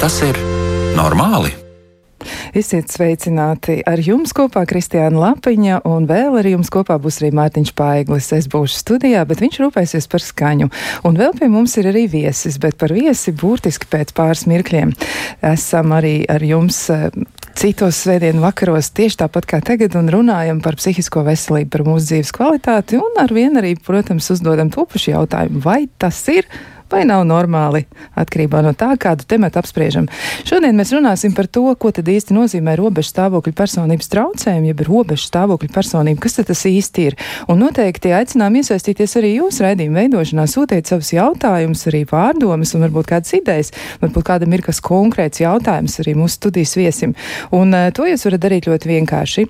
Tas ir normāli? Esiet sveicināti ar jums kopā Kristiāna Lapiņa, un vēl ar jums kopā būs arī Mārtiņš Paiglis. Es būšu studijā, bet viņš rūpēsies par skaņu. Un vēl pie mums ir arī viesis, bet par viesi burtiski pēc pāris mirkļiem. Esam arī ar jums eh, citos svētdienu vakaros tieši tāpat kā tagad un runājam par psihisko veselību, par mūsu dzīves kvalitāti un ar vienu arī, protams, uzdodam to pašu jautājumu, vai tas ir vai nav normāli, atkarībā no tā, kādu tematu apspriežam. Šodien mēs runāsim par to, ko tad īsti nozīmē robežu stāvokļa personības traucējumi, jeb robežu stāvokļa personība, kas tas īsti ir. Un noteikti aicinām iesaistīties arī jūs raidījuma veidošanā, sūtiet savus jautājumus, arī pārdomas un varbūt kādas idejas, varbūt kādam ir kas konkrēts jautājums arī mūsu studijas viesim. Un uh, to jūs varat darīt ļoti vienkārši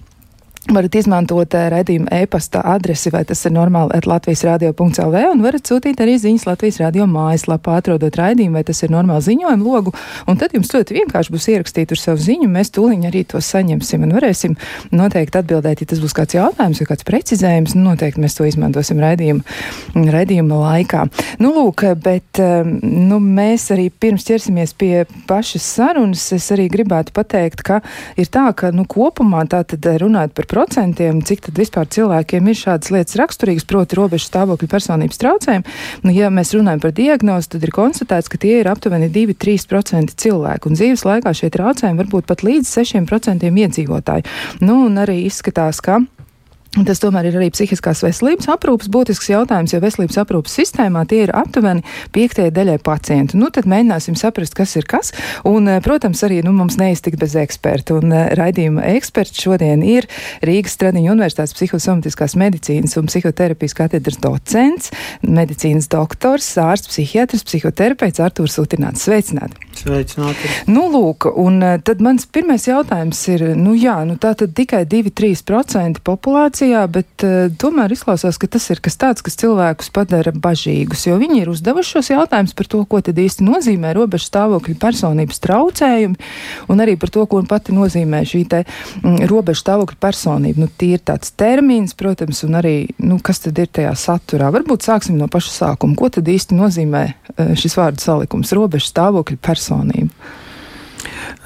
varat izmantot uh, redzījuma e-pasta adresi, vai tas ir normāli at Latvijas radio.lv, un varat sūtīt arī ziņas Latvijas radio mājaslapā, atrodot raidījumu, vai tas ir normāli ziņojumu logu, un tad jums ļoti vienkārši būs ierakstīt uz savu ziņu, mēs tūliņ arī to saņemsim un varēsim noteikti atbildēt, ja tas būs kāds jautājums vai kāds precizējums, nu, noteikti mēs to izmantosim raidījuma, raidījuma laikā. Nu, lūk, bet nu, mēs arī pirms ķersimies pie pašas sarunas, es arī gribētu pateikt, ka ir tā, ka, nu, kopumā tā tad runāt par procentiem, cik tad vispār cilvēkiem ir šādas lietas raksturīgas, proti robežu stāvokļu personības traucējumi. Nu, ja mēs runājam par diagnozi, tad ir konstatēts, ka tie ir aptuveni 2-3% cilvēku, un dzīves laikā šie traucējumi var būt pat līdz 6% iedzīvotāju. Nu, un arī izskatās, ka Tas tomēr ir arī psihiskās veselības aprūpas būtisks jautājums, jo veselības aprūpas sistēmā tie ir aptuveni piektajai daļai pacientu. Nu, tad mēģināsim saprast, kas ir kas. Un, eh, protams, arī nu, mums neiztikt bez eksperta. Un eh, raidījuma eksperts šodien ir Rīgas Stradiņa Universitātes psihosomatiskās medicīnas un psihoterapijas katedras docents, medicīnas doktors, ārsts, psihiatrs, psihoterapeits Artūrs Utināts. Sveicināti! Sveicināti! Nu, lūk, un eh, tad mans pirmais jautājums ir, nu jā, nu tā tad tikai 2-3% populācija situācijā, bet uh, tomēr izklausās, ka tas ir kas tāds, kas cilvēkus padara bažīgus, jo viņi ir uzdevuši šos jautājumus par to, ko tad īsti nozīmē robežu stāvokļa personības traucējumi, un arī par to, ko pati nozīmē šī te mm, robežu stāvokļa personība. Nu, tie ir tāds termins, protams, un arī, nu, kas tad ir tajā saturā. Varbūt sāksim no paša sākuma. Ko tad īsti nozīmē uh, šis vārdu salikums - robežu stāvokļa personība?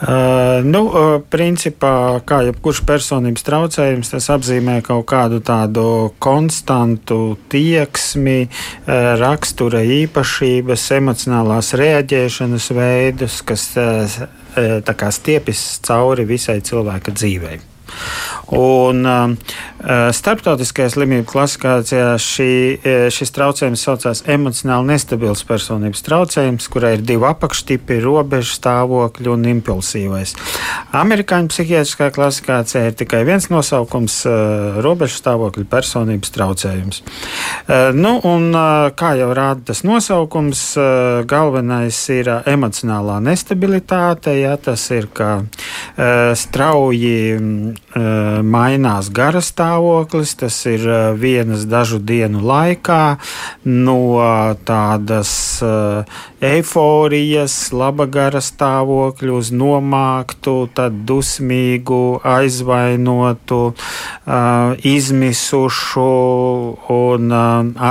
Uh, nu, uh, principā, kā jebkurš personības traucējums, tas apzīmē kaut kādu tādu konstantu tieksmi, uh, rakstura īpašības, emocionālās reaģēšanas veidus, kas uh, kā stiepjas cauri visai cilvēka dzīvei. Un, uh, starptautiskajā slimību klasifikācijā šī, šis traucējums saucās emocionāli nestabils personības traucējums, kurā ir divi apakštipi - robežu stāvokļi un impulsīvais. Amerikāņu psihiatriskā klasifikācijā ir tikai viens nosaukums uh, - robežu stāvokļu personības traucējums. Uh, nu, un, uh, kā jau rāda tas nosaukums, uh, galvenais ir uh, emocionālā nestabilitāte. Ja, tas ir kā uh, strauji Eh, mainās gara stāvoklis. Tas ir vienas dažu dienu laikā no tādas eifórijas, laba gara stāvokļa uz nomāktu, tad dusmīgu, aizvainotu, izmisušu un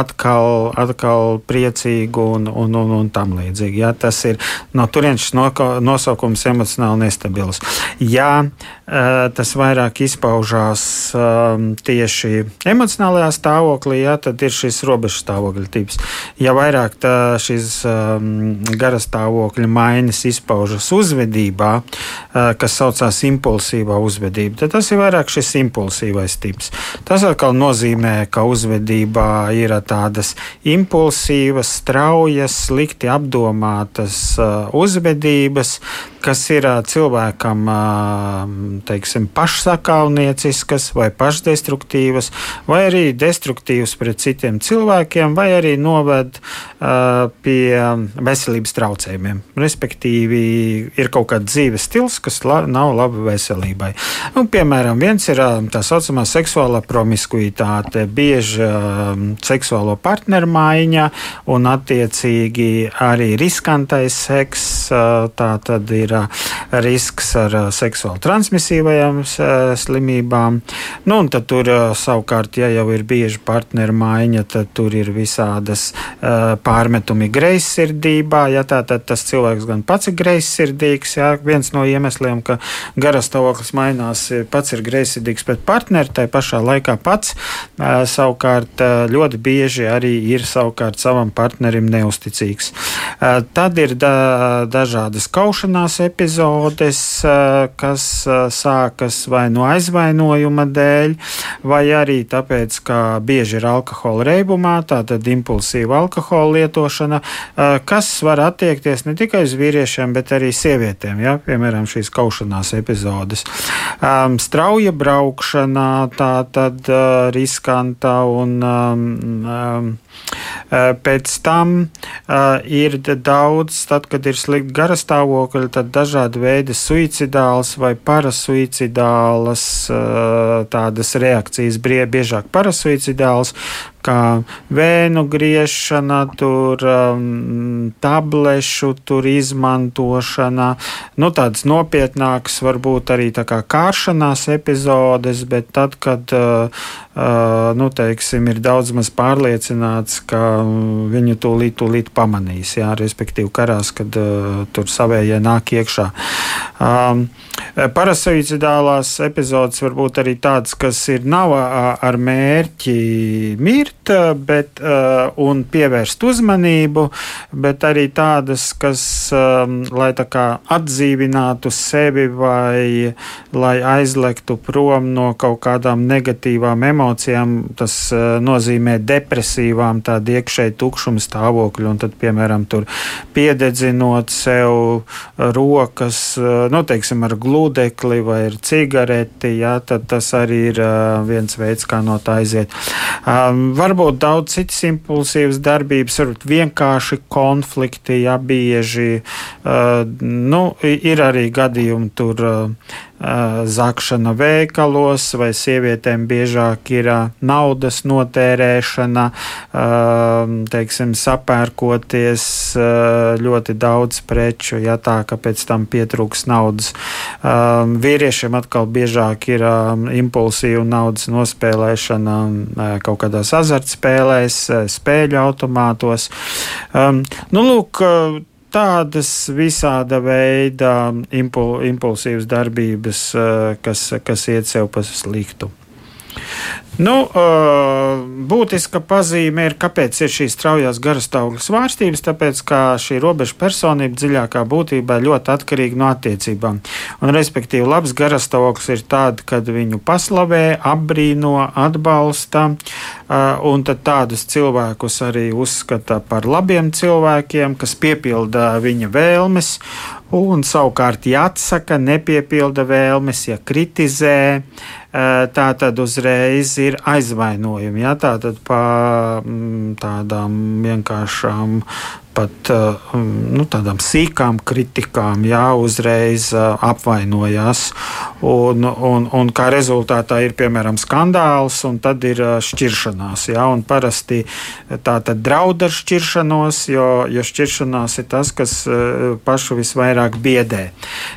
atkal, atkal priecīgu un, un, un, un tam līdzīgi. Ja, tas ir no turienes nosaukums emocionāli nestabils. Ja tas vairāk izpaužās um, tieši emocionālajā stāvoklī, ja, tad ir šis robežu stāvokļa tips. Ja vairāk šis um, gara stāvokļa maiņas izpaužas uzvedībā, uh, kas saucās impulsīvā uzvedība, tad tas ir vairāk šis impulsīvais tips. Tas atkal nozīmē, ka uzvedībā ir tādas impulsīvas, straujas, slikti apdomātas uh, uzvedības, kas ir cilvēkam teiksim, pašsakāvnieciskas vai pašdestruktīvas, vai arī destruktīvas pret citiem cilvēkiem, vai arī noved pie veselības traucējumiem. Respektīvi, ir kaut kāds dzīves stils, kas la, nav labi veselībai. Nu, piemēram, viens ir tā saucamā seksuālā promiskuitāte, bieža um, seksuālo partneru maiņa un attiecīgi arī riskantais seks. Tā tad ir ir risks ar seksuāli transmisīvajām slimībām. Nu, un tad tur savukārt, ja jau ir bieži partneru maiņa, tad tur ir visādas pārmetumi greizsirdībā. Ja tā tad tas cilvēks gan pats ir greizsirdīgs, ja viens no iemesliem, ka garastāvoklis mainās, pats ir greizsirdīgs pret partneri, tai pašā laikā pats savukārt ļoti bieži arī ir savukārt savam partnerim neusticīgs. Tad ir da, dažādas kaušanās epizodes, kas sākas vai no aizvainojuma dēļ, vai arī tāpēc, ka bieži ir alkohola reibumā, tātad impulsīva alkohola lietošana, kas var attiekties ne tikai uz vīriešiem, bet arī sievietēm. Ja? Piemēram, šīs kaušanās epizodes. Um, strauja braukšana, tā tad uh, riskanta un um, um, Pēc tam uh, ir daudz, tad, kad ir slikti gara stāvokļi, tad dažādi veidi suicidāls vai parasuicidālas uh, tādas reakcijas, biežāk parasuicidāls, kā vēnu griešana, tur, um, tablešu tur izmantošana, nu, tādas nopietnākas, varbūt arī tā kā kāršanās epizodes, bet tad, kad uh, uh, nu, teiksim, ir daudz maz pārliecināts, ka viņu tūlīt, tūlīt pamanīs, jā, respektīvi karās, kad uh, tur savējie nāk iekšā. Um, Parasuicidālās epizodes var būt arī tādas, kas ir nav ar mērķi mirt bet, un pievērst uzmanību, bet arī tādas, kas, lai tā kā atdzīvinātu sevi vai lai aizlektu prom no kaut kādām negatīvām emocijām, tas nozīmē depresīvām, tādu iekšēju tukšumu stāvokļu, un tad, piemēram, tur piededzinot sev rokas, nu, teiksim, ar glūdekli vai ar cigareti, jā, tad tas arī ir viens veids, kā no tā aiziet. Um, varbūt daudz citas impulsīvas darbības, varbūt vienkārši konflikti, ja bieži. Uh, nu, ir arī gadījumi tur. Uh, zakšana veikalos, vai sievietēm biežāk ir naudas notērēšana, teiksim, sapērkoties ļoti daudz preču, ja tā, ka pēc tam pietrūks naudas. Vīriešiem atkal biežāk ir impulsīva naudas nospēlēšana kaut kādās azartspēlēs, spēļu automātos. Nu, lūk, tādas visāda veida impul, impulsīvas darbības, eh, kas, kas iet sev pa sliktu. Nu, būtiska pazīme ir, kāpēc ir šīs straujās garastāvokļa svārstības, tāpēc, ka šī robeža personība dziļākā būtībā ļoti atkarīga no attiecībām. Un, respektīvi, labs garastāvoklis ir tāds, kad viņu paslavē, apbrīno, atbalsta, un tad tādus cilvēkus arī uzskata par labiem cilvēkiem, kas piepilda viņa vēlmes, un savukārt, ja atsaka, nepiepilda vēlmes, ja kritizē, tā tad uzreiz ir aizvainojumi. Ja? Tā tad pa mm, tādām vienkāršām pat nu, tādām sīkām kritikām, jā, uzreiz apvainojās. Un, un, un kā rezultātā ir piemēram skandāls, un tad ir šķiršanās. Jā, parasti tā tad draud ar šķiršanos, jo, jo šķiršanās ir tas, kas pašu visvairāk biedē.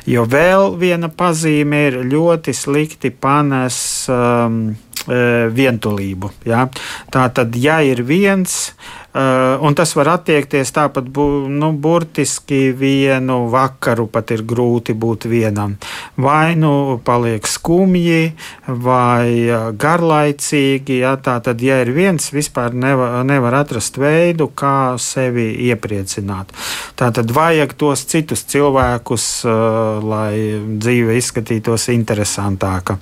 Jo vēl viena pazīme ir ļoti slikti panes. Um, vientulību. Ja? Tā tad, ja ir viens, Uh, un tas var attiekties tāpat, bu, nu, burtiski vienu vakaru pat ir grūti būt vienam. Vai nu paliek skumji, vai uh, garlaicīgi. Ja, tā tad, ja ir viens, vispār nevar, nevar atrast veidu, kā sevi iepriecināt. Tā tad vajag tos citus cilvēkus, lai dzīve izskatītos interesantāka.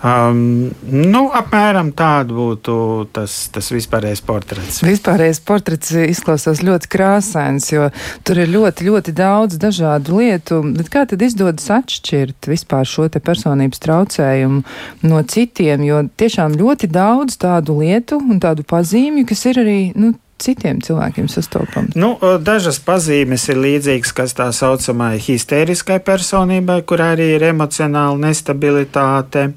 Um, nu, apmēram tāds būtu tas, tas vispārējais portrets. Vispārējais portrets izklausās ļoti krāsains, jo tur ir ļoti, ļoti daudz dažādu lietu. Bet kā tad izdodas atšķirt vispār šo personības traucējumu no citiem? Jo tiešām ļoti daudz tādu lietu un tādu pazīmju, kas ir arī, nu, citiem cilvēkiem sastopams? Nu, dažas pazīmes ir līdzīgas, kas tā saucamai histēriskai personībai, kur arī ir emocionāla nestabilitāte.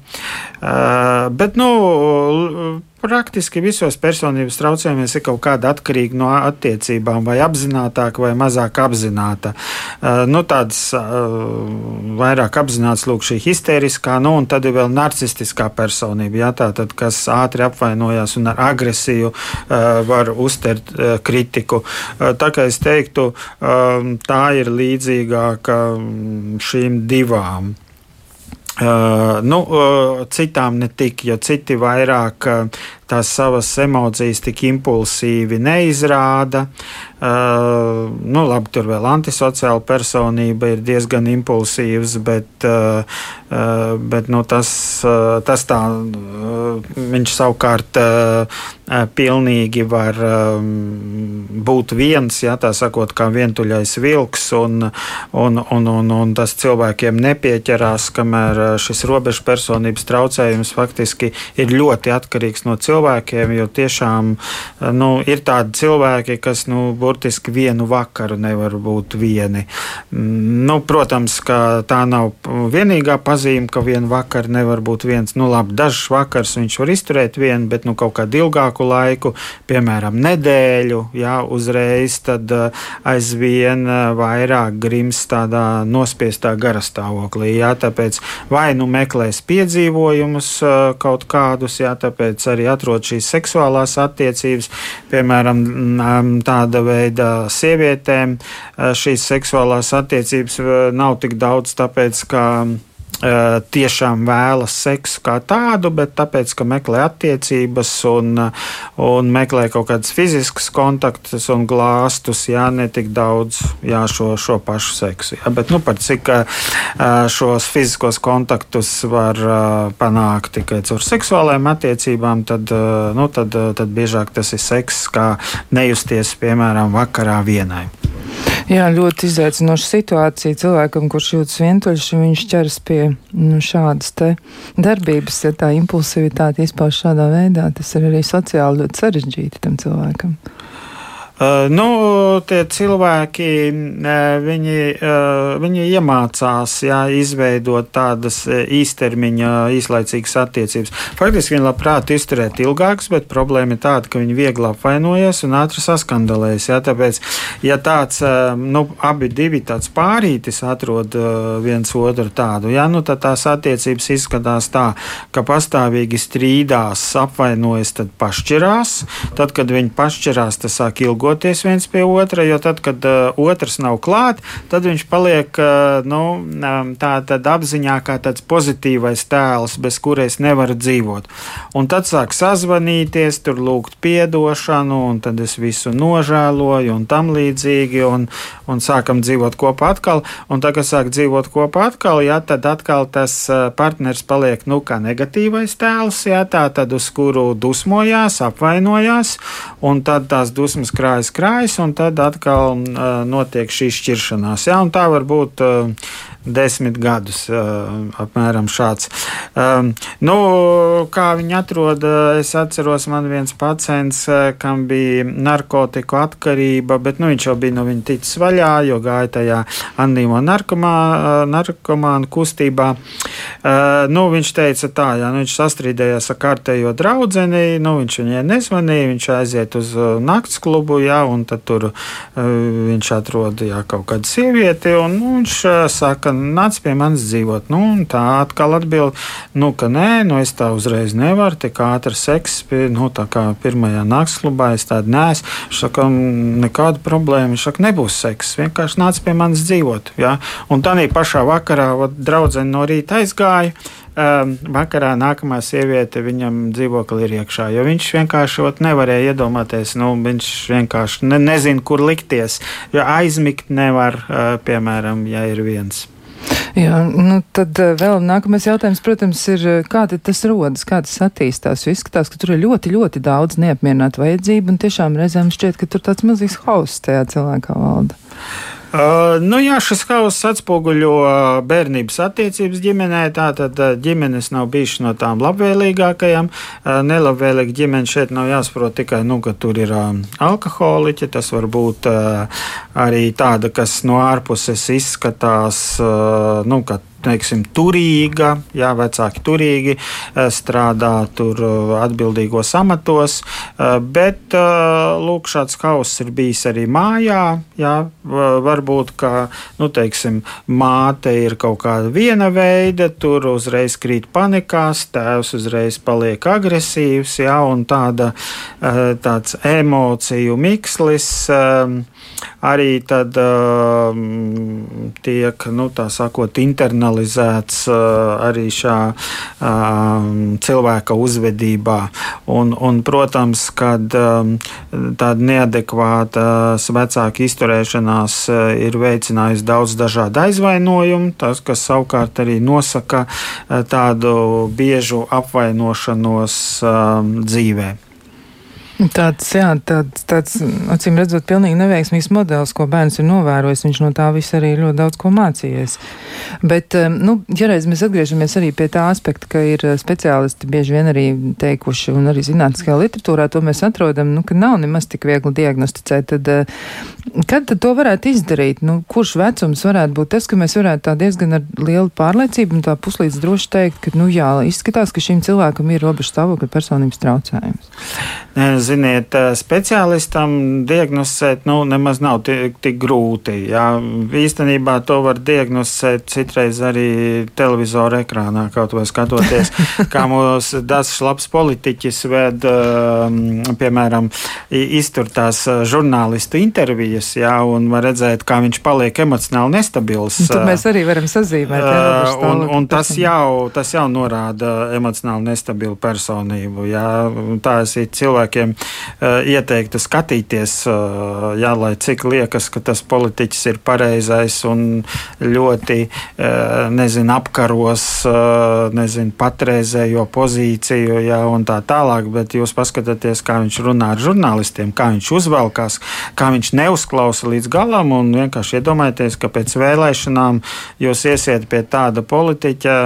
Uh, bet, nu, praktiski visos personības traucējumos ir kaut kāda atkarīga no attiecībām, vai apzinātāka vai mazāk apzināta. Uh, nu, tādas uh, vairāk apzināts, lūk, šī histēriskā, nu, un tad ir vēl narcistiskā personība, jā, tā tad, kas ātri apvainojās un ar agresiju uh, var uztert uh, kritiku. Uh, tā kā es teiktu, uh, tā ir līdzīgāka šīm divām. Uh, nu, uh, citām ne tik, jo citi vairāk uh, tās savas emocijas tik impulsīvi neizrāda. Uh, nu, labi, tur vēl antisociāla personība ir diezgan impulsīvs, bet, uh, uh, bet nu, tas, uh, tas tā, uh, viņš savukārt uh, pilnīgi var um, būt viens, ja tā sakot, kā vientuļais vilks, un, un, un, un, un tas cilvēkiem nepieķerās, kamēr šis robežu personības traucējums faktiski ir ļoti atkarīgs no cilvēkiem, jo tiešām nu, ir tādi cilvēki, kas nu, burtiski vienu vakaru nevar būt vieni. Nu, protams, ka tā nav vienīgā pazīme, ka vienu vakaru nevar būt viens. Nu, labi, dažs vakars viņš var izturēt vienu, bet nu, kaut kādu ilgāku laiku, piemēram, nedēļu, jā, uzreiz tad uh, aizvien uh, vairāk grims tādā nospiestā garastāvoklī. Jā, tāpēc vai nu meklēs piedzīvojumus kaut kādus, jā, tāpēc arī atrod šīs seksuālās attiecības, piemēram, tāda veida sievietēm šīs seksuālās attiecības nav tik daudz, tāpēc ka tiešām vēlas seksu kā tādu, bet tāpēc, ka meklē attiecības un, un meklē kaut kādas fiziskas kontaktus un glāstus, jā, ne tik daudz jā, šo, šo pašu seksu. Jā, bet nu, par cik šos fiziskos kontaktus var panākt tikai caur seksuālajām attiecībām, tad, nu, tad, tad biežāk tas ir seks, kā nejusties, piemēram, vakarā vienai. Jā, ļoti izaicinoša situācija cilvēkam, kurš jūtas vientuļš, viņš ķeras pie nu, šādas darbības, ja tā impulsivitāte izpauž šādā veidā. Tas ir arī sociāli ļoti sarežģīti tam cilvēkam. Uh, nu, tie cilvēki, viņi, uh, viņi iemācās jā, izveidot tādas īstermiņa, īslaicīgas attiecības. Faktiski viņi labprāt izturēt ilgākas, bet problēma ir tāda, ka viņi viegli apvainojas un ātri saskandalējas. Jā, tāpēc, ja tāds, nu, abi divi tāds pārītis atrod viens otru tādu, jā, nu, tad tās attiecības izskatās tā, ka pastāvīgi strīdās, apvainojas, tad pašķirās. Tad, kad viņi pašķirās, tas sāk ilgi ilgoties viens pie otra, jo tad, kad uh, otrs nav klāt, tad viņš paliek uh, nu, tā apziņā kā tāds pozitīvais tēls, bez kura es nevaru dzīvot. Un tad sāk sazvanīties, tur lūgt piedošanu, un tad es visu nožēloju un tam līdzīgi, un, un sākam dzīvot kopā atkal. Un tad, kad sāk dzīvot kopā atkal, jā, tad atkal tas uh, partners paliek nu, kā negatīvais tēls, jā, tā tad uz kuru dusmojās, apvainojās, un tad tās dusmas krājas krājas, krājas, un tad atkal uh, notiek šī šķiršanās. Ja? Tā var būt uh, desmit gadus. Apmēram šāds. Nu, kā viņi atrod, es atceros, man viens pacients, kam bija narkotiku atkarība, bet nu, viņš jau bija no viņa ticis vaļā, jo gāja tajā anīmo narkomā, narkomānu kustībā. Nu, viņš teica tā, jā, nu, viņš sastrīdējās ar kārtējo draudzeni, nu, viņš viņai nezvanīja, viņš aiziet uz nakts klubu, jā, un tad tur viņš atrod jā, kaut kādu sievieti, un nu, viņš saka, nāc pie manis dzīvot. Nu, tā atkal atbild, nu, ka nē, nu, es tā uzreiz nevaru, tik ātri seks, nu, tā kā pirmajā naktsklubā es tādu nesu. Saka, nekāda problēma, saka, nebūs seks, vienkārši nāc pie manis dzīvot. Ja? Un tā pašā vakarā draudzene no rīta aizgāja. Vakarā nākamā sieviete viņam dzīvoklī ir iekšā. Jo viņš vienkārši nevarēja iedomāties, nu, viņš vienkārši ne, nezina, kur likties. Jo aizmigt nevar, uh, piemēram, ja ir viens. Jā, nu tad eh, vēl nākamais jautājums, protams, ir, eh, kā tas rodas, kā tas attīstās. Jo izskatās, ka tur ir ļoti, ļoti daudz neapmierinātu vajadzību, un tiešām reizēm šķiet, ka tur tāds milzīgs hauss tajā cilvēkā valda. Uh, nu jā, šis hauss atspoguļo uh, bērnības attiecības ģimenē. Tātad uh, ģimenes nav bijušas no tām labvēlīgākajām. Uh, nelabvēlīga ģimene šeit nav jāsaprot tikai, nu, ka tur ir uh, alkoholiķi. Tas var būt uh, arī tāda, kas no ārpuses izskatās, nu, ka teiksim, turīga, jā, vecāki turīgi, strādā tur atbildīgos amatos, bet lūk, šāds hauss ir bijis arī mājā. Jā, varbūt, ka, nu, teiksim, māte ir kaut kāda viena veida, tur uzreiz krīt panikās, tēvs uzreiz paliek agresīvs, jā, un tāda, tāds emociju mikslis arī tad tiek, nu, tā sakot, internalizēts uh, arī šā uh, cilvēka uzvedībā. Un, un protams, kad um, tāda neadekvāta vecāka izturēšanās uh, ir veicinājusi daudz dažādu aizvainojumu, tas, kas savukārt arī nosaka uh, tādu biežu apvainošanos uh, dzīvē. Tāds, jā, tāds, tāds, acīm redzot, pilnīgi neveiksmīgs modelis, ko bērns ir novērojis. Viņš no tā viss arī ļoti daudz ko mācījies. Bet, um, nu, ja reiz mēs atgriežamies arī pie tā aspekta, ka ir uh, speciālisti bieži vien arī teikuši, un arī zinātniskajā literatūrā to mēs atrodam, nu, ka nav nemaz tik viegli diagnosticēt, tad uh, kad tad to varētu izdarīt? Nu, kurš vecums varētu būt tas, ka mēs varētu tā diezgan ar lielu pārliecību un tā puslīdz droši teikt, ka, nu, jā, izskatās, ka šim cilvēkam ir robežu stāvokļa personības traucējums? Nē, ziniet, speciālistam diagnosticēt nu, nemaz nav tik, tik grūti. Jā. Īstenībā to var diagnosticēt citreiz arī televizora ekrānā, kaut vai skatoties, kā mūsu dažs labs politiķis ved, piemēram, izturtās žurnālistu intervijas, jā, un var redzēt, kā viņš paliek emocionāli nestabils. Un tad mēs arī varam sazīmēt. Jā, un, un tas, jau, tas jau norāda emocionāli nestabilu personību. Jā. Tā ir cilvēkiem Eh, ieteiktu skatīties, eh, jā, lai cik liekas, ka tas politiķis ir pareizais un ļoti eh, nezinu, apkaros nezinu, patreizējo pozīciju jā, un tā tālāk, bet jūs paskatāties, kā viņš runā ar žurnālistiem, kā viņš uzvelkās, kā viņš neuzklausa līdz galam un vienkārši iedomājieties, ka pēc vēlēšanām jūs iesiet pie tāda politiķa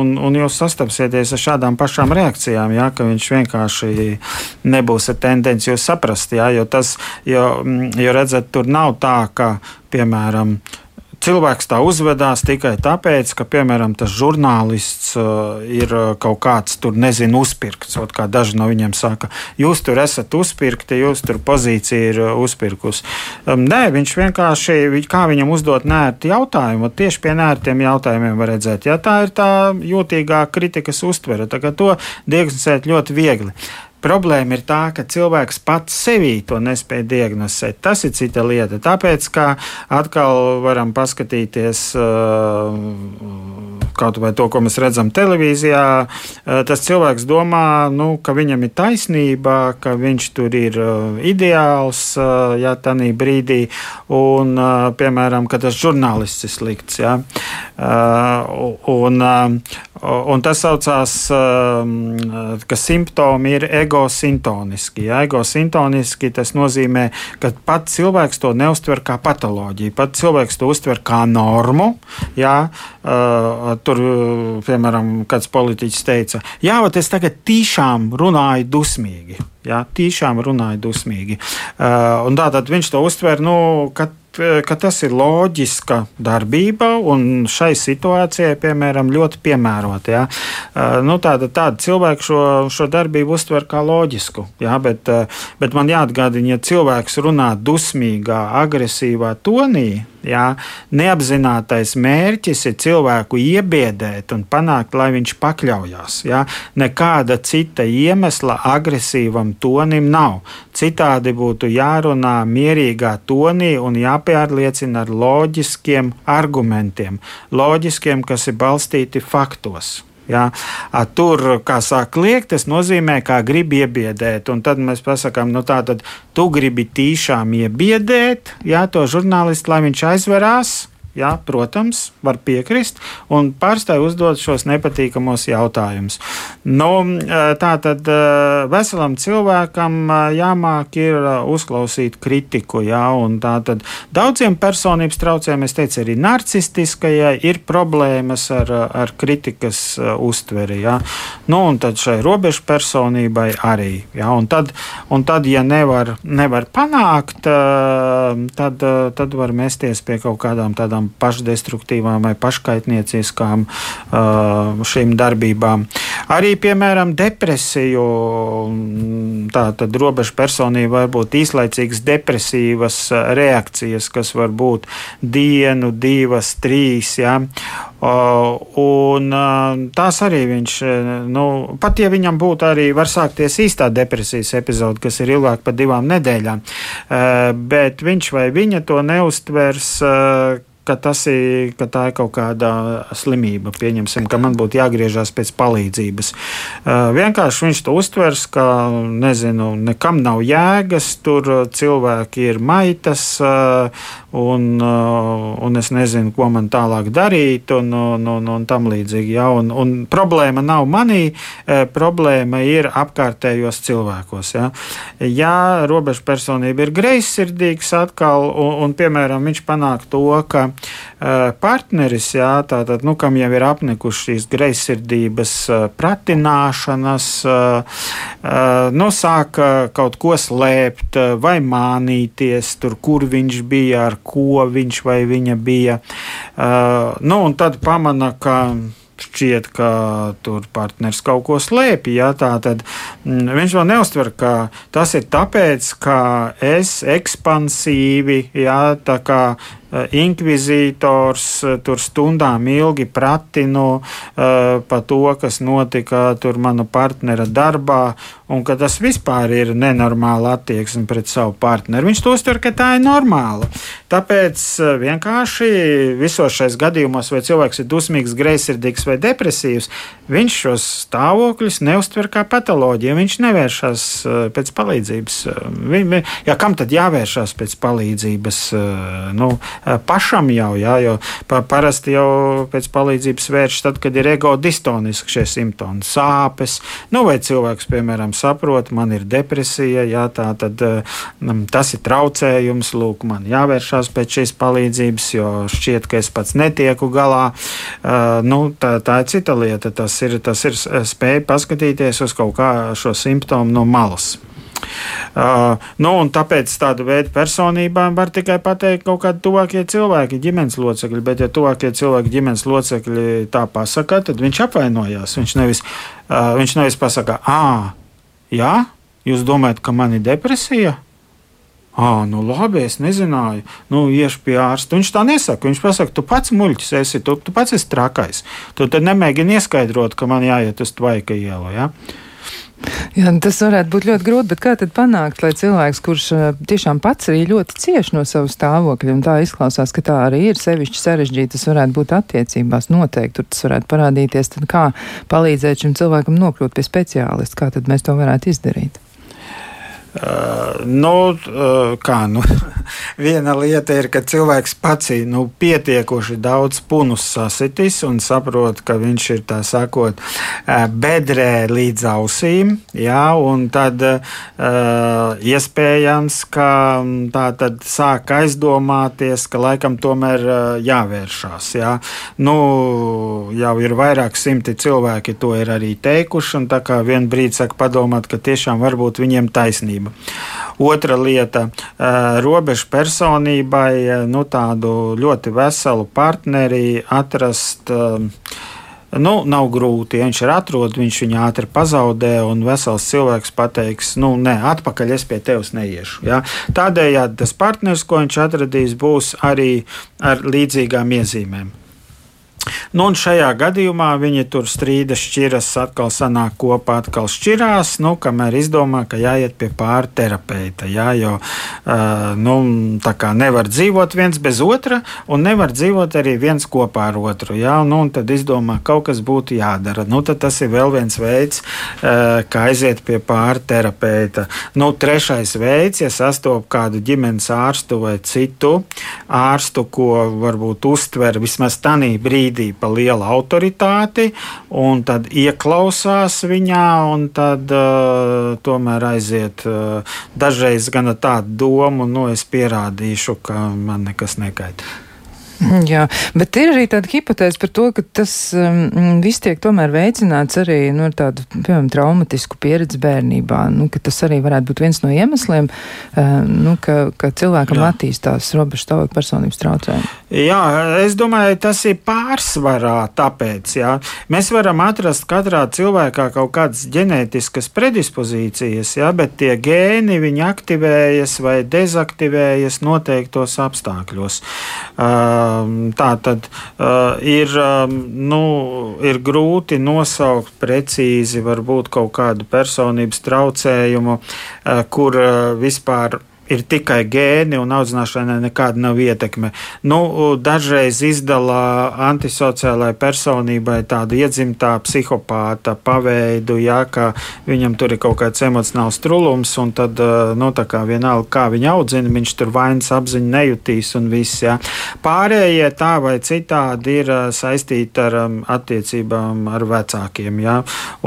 un, un jūs sastapsieties ar šādām pašām reakcijām, jā, ka viņš vienkārši nebūs tendenci jūs saprast, jā, jo tas, jo, mm, jo redzat, tur nav tā, ka, piemēram, cilvēks tā uzvedās tikai tāpēc, ka, piemēram, tas žurnālists uh, ir uh, kaut kāds tur, nezinu, uzpirkts. Ot, kā daži no viņiem saka, jūs tur esat uzpirkti, jūs tur pozīcija ir uh, uzpirkus. Um, nē, viņš vienkārši, kā viņam uzdot nērti jautājumu, tieši pie nērtiem jautājumiem var redzēt, ja tā ir tā jūtīgā kritikas uztvere, tā kā to diagnosticēt ļoti viegli. Problēma ir tā, ka cilvēks pats sevī to nespēja diagnosticēt. Tas ir cita lieta. Tāpēc, kā atkal varam paskatīties kaut vai to, ko mēs redzam televīzijā, tas cilvēks domā, nu, ka viņam ir taisnība, ka viņš tur ir ideāls, ja tādā brīdī, un, piemēram, ka tas žurnālists ir slikts. Ja? Un, un tas saucās, ka simptomi ir egosintoniski. Ja? Egosintoniski tas nozīmē, ka pats cilvēks to neuztver kā patoloģiju, pats cilvēks to uztver kā normu. Ja? tur, piemēram, kāds politiķis teica, jā, bet es tagad tiešām runāju dusmīgi. Jā, tiešām runāju dusmīgi. Uh, tātad viņš to uztver, nu, ka ka tas ir loģiska darbība un šai situācijai, piemēram, ļoti piemērota. Ja? Nu, tāda, tāda cilvēka šo, šo darbību uztver kā loģisku. Ja? Bet, bet man jāatgādina, ja cilvēks runā dusmīgā, agresīvā tonī, Jā, neapzinātais mērķis ir cilvēku iebiedēt un panākt, lai viņš pakļaujas. Jā. Nekāda cita iemesla agresīvam tonim nav. Citādi būtu jārunā mierīgā tonī un jāpārliecina ar loģiskiem argumentiem, loģiskiem, kas ir balstīti faktos. Ja? Tur, kā sāk liekt, tas nozīmē, ka grib iebiedēt. Un tad mēs pasakām, nu tā tad tu gribi tīšām iebiedēt ja, to žurnālistu, lai viņš aizverās. Jā, protams, var piekrist un pārstāj uzdot šos nepatīkamos jautājumus. Nu, tā tad veselam cilvēkam jāmāk ir uzklausīt kritiku, jā, tā tad daudziem personības traucējumiem, es teicu, arī narcistiskajai ir problēmas ar, ar kritikas uztveri, jā. Nu, un tad šai robežu personībai arī, jā, un tad, un tad ja nevar, nevar panākt, tad, tad var mesties pie kaut kādām tādām tādām pašdestruktīvām vai paškaitnieciskām uh, šīm darbībām. Arī, piemēram, depresiju, tā tad robeža personība var būt īslaicīgas depresīvas reakcijas, kas var būt dienu, divas, trīs. Ja? Un tās arī viņš, nu, pat ja viņam būtu arī, var sākties īstā depresijas epizode, kas ir ilgāk par divām nedēļām, bet viņš vai viņa to neustvers ka, ir, ka tā ir kaut kāda slimība. Pieņemsim, ka man būtu jāgriežas pēc palīdzības. Uh, vienkārši viņš to uztvers, ka nezinu, nekam nav jēgas, tur cilvēki ir maitas, uh, un, uh, un es nezinu, ko man tālāk darīt, un, un, un, un tam līdzīgi. Ja? Un, un problēma nav manī, problēma ir apkārtējos cilvēkos. Ja, ja robežu personība ir greizsirdīgs atkal, un, un piemēram, viņš panāk to, ka Eh, partneris, jā, tātad, nu, kam jau ir apnikušas šīs greizsirdības eh, pratināšanas, nu, sāk kaut ko slēpt vai mānīties tur, kur viņš bija, ar ko viņš vai viņa bija. Nu, un tad pamana, ka šķiet, ka tur partneris kaut ko slēpj. Ja, tad mm, viņš vēl neuztver, ka tas ir tāpēc, ka es ekspansīvi, ja, tā kā Eh, inkvizītors, eh, tur stundām ilgi pratinu uh, par to, kas notika tur mana partnera darbā, un ka tas vispār ir nenormāla attieksme pret savu partneri. Viņš to uztver, ka tā ir normāla. Tāpēc vienkārši visos šais gadījumos, vai cilvēks ir dusmīgs, greizsirdīgs vai depresīvs, viņš šos stāvokļus neuztver kā patoloģiju. Viņš nevēršas pēc palīdzības. Ja, kam tad jāvēršas pēc palīdzības? Nu, pašam jau, jā, jo pa, parasti jau pēc palīdzības vērš tad, kad ir ego distoniski šie simptomi, sāpes, nu vai cilvēks, piemēram, saprot, man ir depresija, jā, tā tad eh, tas ir traucējums, lūk, man jāvēršās pēc šīs palīdzības, jo šķiet, ka es pats netieku galā. Uh, nu, tā, tā ir cita lieta. Tas ir, tas ir spēja paskatīties uz kaut kā šo simptomu no malas. Uh, nu, tāpēc tādu veidu personībām var tikai pateikt kaut kādi tuvākie cilvēki, ģimenes locekļi. Bet, ja tuvākie cilvēki, ģimenes locekļi tā pasakā, tad viņš apvainojās. Viņš nevis, uh, viņš nevis pasakā, ah, jā, jūs domājat, ka man ir depresija? Ah, nu labi, es nezināju. Nu, iešu pie ārsta. Viņš tā nesaka. Viņš pasaka, tu pats muļķis esi, tu, tu pats esi trakais. Tu tad nemēģini ieskaidrot, ka man jāiet uz tvaika ielu. Ja? Jā, nu, tas varētu būt ļoti grūti, bet kā tad panākt, lai cilvēks, kurš tiešām pats arī ļoti cieš no savu stāvokļa, un tā izklausās, ka tā arī ir sevišķi sarežģīta, tas varētu būt attiecībās noteikti, tur tas varētu parādīties, tad kā palīdzēt šim cilvēkam nokļūt pie speciālista, kā tad mēs to varētu izdarīt? Uh, nu, uh, kā, nu, viena lieta ir, ka cilvēks pats ir nu, pietiekoši daudz punus sasitis un saprot, ka viņš ir tā sakot, uh, bedrē līdz ausīm. Jā, un tad uh, iespējams, ka tā tad sāk aizdomāties, ka laikam tomēr jāvēršās. Jā. Nu, jau ir vairāk simti cilvēki to ir arī teikuši, un tā kā vien brīdi saka padomāt, ka tiešām varbūt viņiem taisnība kārtība. Otra lieta - robežu personībai nu, tādu ļoti veselu partneri atrast. Nu, nav grūti. Ja viņš ir atrodas, viņš viņu ātri pazaudē, un vesels cilvēks pateiks, nu, nē, atpakaļ es pie tevis neiešu. Ja? Tādējādi tas partneris, ko viņš atradīs, būs arī ar līdzīgām iezīmēm. Nu, un šajā gadījumā viņi tur strīdas, šķiras, atkal sanāk kopā, atkal šķirās, nu, kamēr izdomā, ka jāiet pie pārterapeita. Jā, jo uh, nu, tā kā nevar dzīvot viens bez otra, un nevar dzīvot arī viens kopā ar otru. Jā, nu, un tad izdomā, ka kaut kas būtu jādara. Nu, tas ir vēl viens veids, uh, kā aiziet pie pārterapeita. Nu, trešais veids, ja sastopas kādu ģimenes ārstu vai citu ārstu, ko varbūt uztver vismaz tādā brīdī brīdī pa lielu autoritāti, un tad ieklausās viņā, un tad uh, tomēr aiziet uh, dažreiz gan tādu domu, nu es pierādīšu, ka man nekas nekaitē. Jā, bet ir arī tāda hipotēze par to, ka tas um, viss tiek tomēr veicināts arī nu, ar tādu, piemēram, traumatisku pieredzi bērnībā. Nu, ka tas arī varētu būt viens no iemesliem, uh, nu, ka, ka cilvēkam Jā. attīstās robežu stāvokļa personības traucējumi. Jā, es domāju, tas ir pārsvarā tāpēc, jā. Mēs varam atrast katrā cilvēkā kaut kādas ģenētiskas predispozīcijas, jā, bet tie gēni viņi aktivējas vai dezaktivējas noteiktos apstākļos. Uh, Um, tā tad uh, ir, um, nu, ir grūti nosaukt precīzi varbūt kaut kādu personības traucējumu, uh, kur uh, vispār ir tikai gēni un audzināšanai nekāda nav ietekme. Nu, dažreiz izdala antisociālai personībai tādu iedzimtā psihopāta paveidu, jā, ka viņam tur ir kaut kāds emocionāls trulums, un tad, nu, tā kā vienalga, kā viņa audzina, viņš tur vainas apziņu nejutīs un viss, jā. Pārējie tā vai citādi ir saistīti ar um, attiecībām ar vecākiem, jā,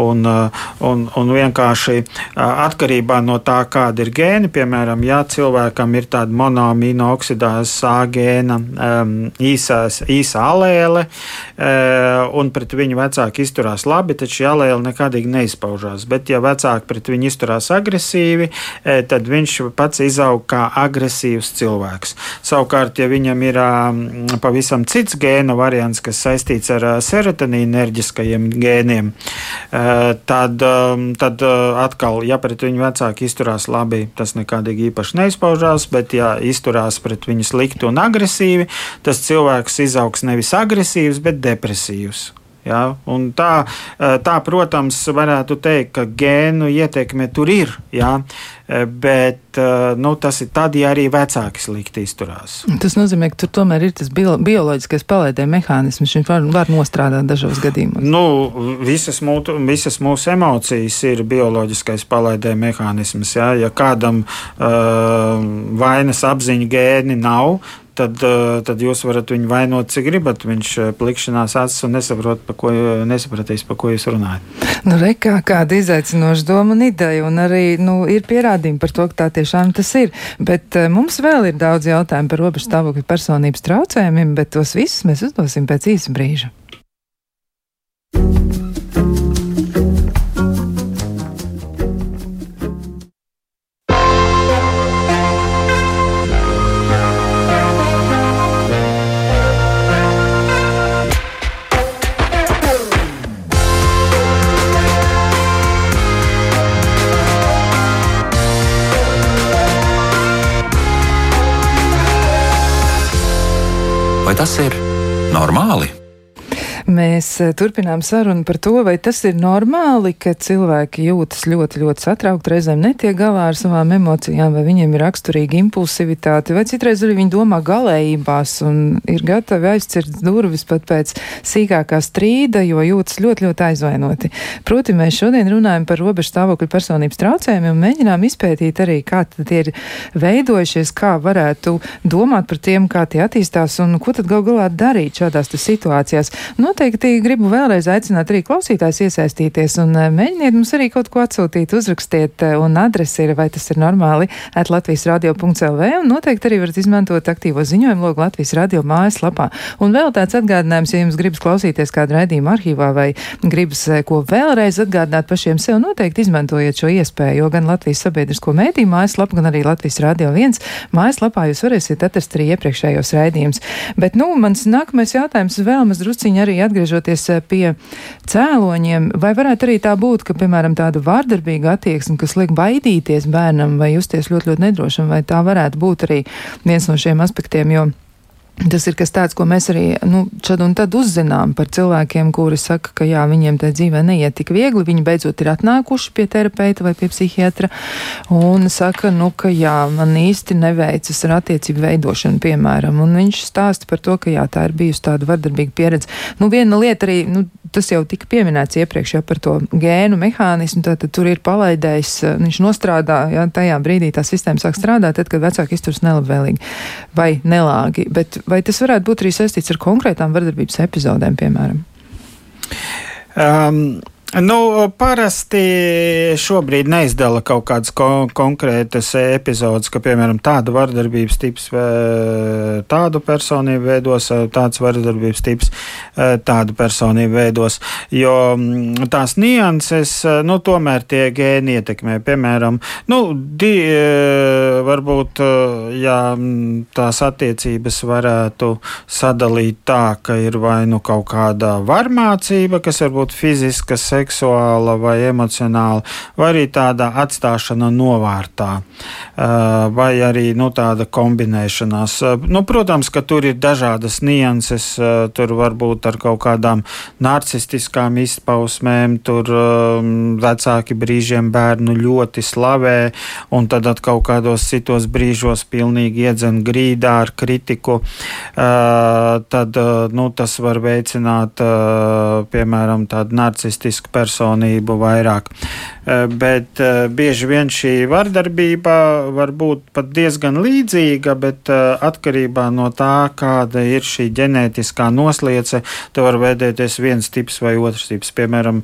un, un, un vienkārši atkarībā no tā, kāda ir gēni, piemēram, jā, cilvēkam ir tāda monoamīna oksidāzes gēna um, īsās, īsa alēle, uh, un pret viņu vecāki izturās labi, tad šī alēle nekādīgi neizpaužās. Bet, ja vecāki pret viņu izturās agresīvi, uh, tad viņš pats izaug kā agresīvs cilvēks. Savukārt, ja viņam ir um, pavisam cits gēna variants, kas saistīts ar uh, serotonīnu enerģiskajiem gēniem, uh, tad, um, tad uh, atkal, ja pret viņu vecāki izturās labi, tas nekādīgi īpaši neizpaužās, bet, ja izturās pret viņu slikti un agresīvi, tas cilvēks izaugs nevis agresīvs, bet depresīvs. Ja? Un tā, tā, protams, varētu teikt, ka gēnu ietekme tur ir. Ja? Bet nu, tas ir tad, ja arī vecāki slikti izturās. Tas nozīmē, ka tur tomēr ir tas bio, bioloģiskais palaidē mehānisms. Viņš var, var nostrādāt dažos gadījumos. Nu, visas, mūtu, visas mūsu emocijas ir bioloģiskais palaidē mehānisms. Ja, ja kādam uh, vainas apziņa gēni nav, tad, eh, tad jūs varat viņu vainot, cik gribat. Viņš eh, plikšanās acis un nesaprot, pa ko, nesapratīs, pa ko jūs runājat. Nu, re, kā, kāda izaicinoša doma un ideja, un arī nu, ir pierādījumi par to, ka tā tiešām tas ir. Bet mums vēl ir daudz jautājumu par robežu stāvokļa personības traucējumiem, bet tos visus mēs uzdosim pēc īsa brīža. Mēs eh, turpinām sarunu par to, vai tas ir normāli, ka cilvēki jūtas ļoti, ļoti satraukti, reizēm netiek galā ar savām emocijām, vai viņiem ir raksturīga impulsivitāte, vai citreiz arī viņi domā galējībās un ir gatavi aizcirt durvis pat pēc sīkākā strīda, jo jūtas ļoti, ļoti aizvainoti. Proti, mēs šodien runājam par robežu stāvokļu personības traucējumiem un mēģinām izpētīt arī, kā tie ir veidojušies, kā varētu domāt par tiem, kā tie attīstās un ko tad gal galā darīt šādās situācijās. No noteikti gribu vēlreiz aicināt arī klausītājs iesaistīties un eh, mēģiniet mums arī kaut ko atsūtīt, uzrakstiet, eh, un adresi ir, vai tas ir normāli, at Latvijas radio.lv, un noteikti arī varat izmantot aktīvo ziņojumu logu Latvijas radio mājaslapā. Un vēl tāds atgādinājums, ja jums gribas klausīties kādu raidījumu arhīvā vai gribas eh, ko vēlreiz atgādināt pašiem sev, noteikti izmantojiet šo iespēju, jo gan Latvijas sabiedrisko mēdīju mājaslapa, gan arī Latvijas radio viens mājaslapā jūs varēsiet atrast arī iepriekšējos raidījumus. Bet, nu, mans nākamais jautājums vēl maz drusciņi arī atgriežoties eh, pie cēloņiem, vai varētu arī tā būt, ka, piemēram, tāda vārdarbīga attieksme, kas liek baidīties bērnam vai justies ļoti, ļoti nedrošam, vai tā varētu būt arī viens no šiem aspektiem, jo Tas ir kas tāds, ko mēs arī nu, šad un tad uzzinām par cilvēkiem, kuri saka, ka jā, viņiem tajā dzīvē neiet tik viegli. Viņi beidzot ir atnākuši pie terapeita vai pie psihiatra un saka, nu, ka jā, man īsti neveicas ar attiecību veidošanu, piemēram. Un viņš stāsta par to, ka jā, tā ir bijusi tāda vardarbīga pieredze. Nu, viena lieta arī, nu, tas jau tika pieminēts iepriekš jau par to gēnu mehānismu, tad, tur ir palaidējis, viņš nostrādā, jā, tajā brīdī tā sistēma sāk strādāt, tad, kad vecāki izturas nelabvēlīgi vai nelāgi. Bet vai tas varētu būt arī saistīts ar konkrētām vardarbības epizodēm, piemēram? Um. Nu, parasti šobrīd neizdala kaut kādas ko konkrētas epizodes, ka, piemēram, tāda vardarbības tips tādu personību veidos, tāds vardarbības tips tādu personību veidos, jo mm, tās nianses, nu, tomēr tie gēni ietekmē. Piemēram, nu, di, varbūt, jā, mm, tās attiecības varētu sadalīt tā, ka ir vai nu kaut kāda varmācība, kas varbūt fiziska, seksuāla, vai emocionāla, vai arī tāda atstāšana novārtā, vai arī nu, tāda kombinēšanās. Nu, protams, ka tur ir dažādas nianses, tur var būt ar kaut kādām narcistiskām izpausmēm, tur vecāki brīžiem bērnu ļoti slavē, un tad kaut kādos citos brīžos pilnīgi iedzen grīdā ar kritiku. Tad nu, tas var veicināt, piemēram, tādu narcistisku personību vairāk. Eh, bet eh, bieži vien šī vardarbība var būt pat diezgan līdzīga, bet eh, atkarībā no tā, kāda ir šī ģenētiskā nosliece, te var veidēties viens tips vai otrs tips. Piemēram,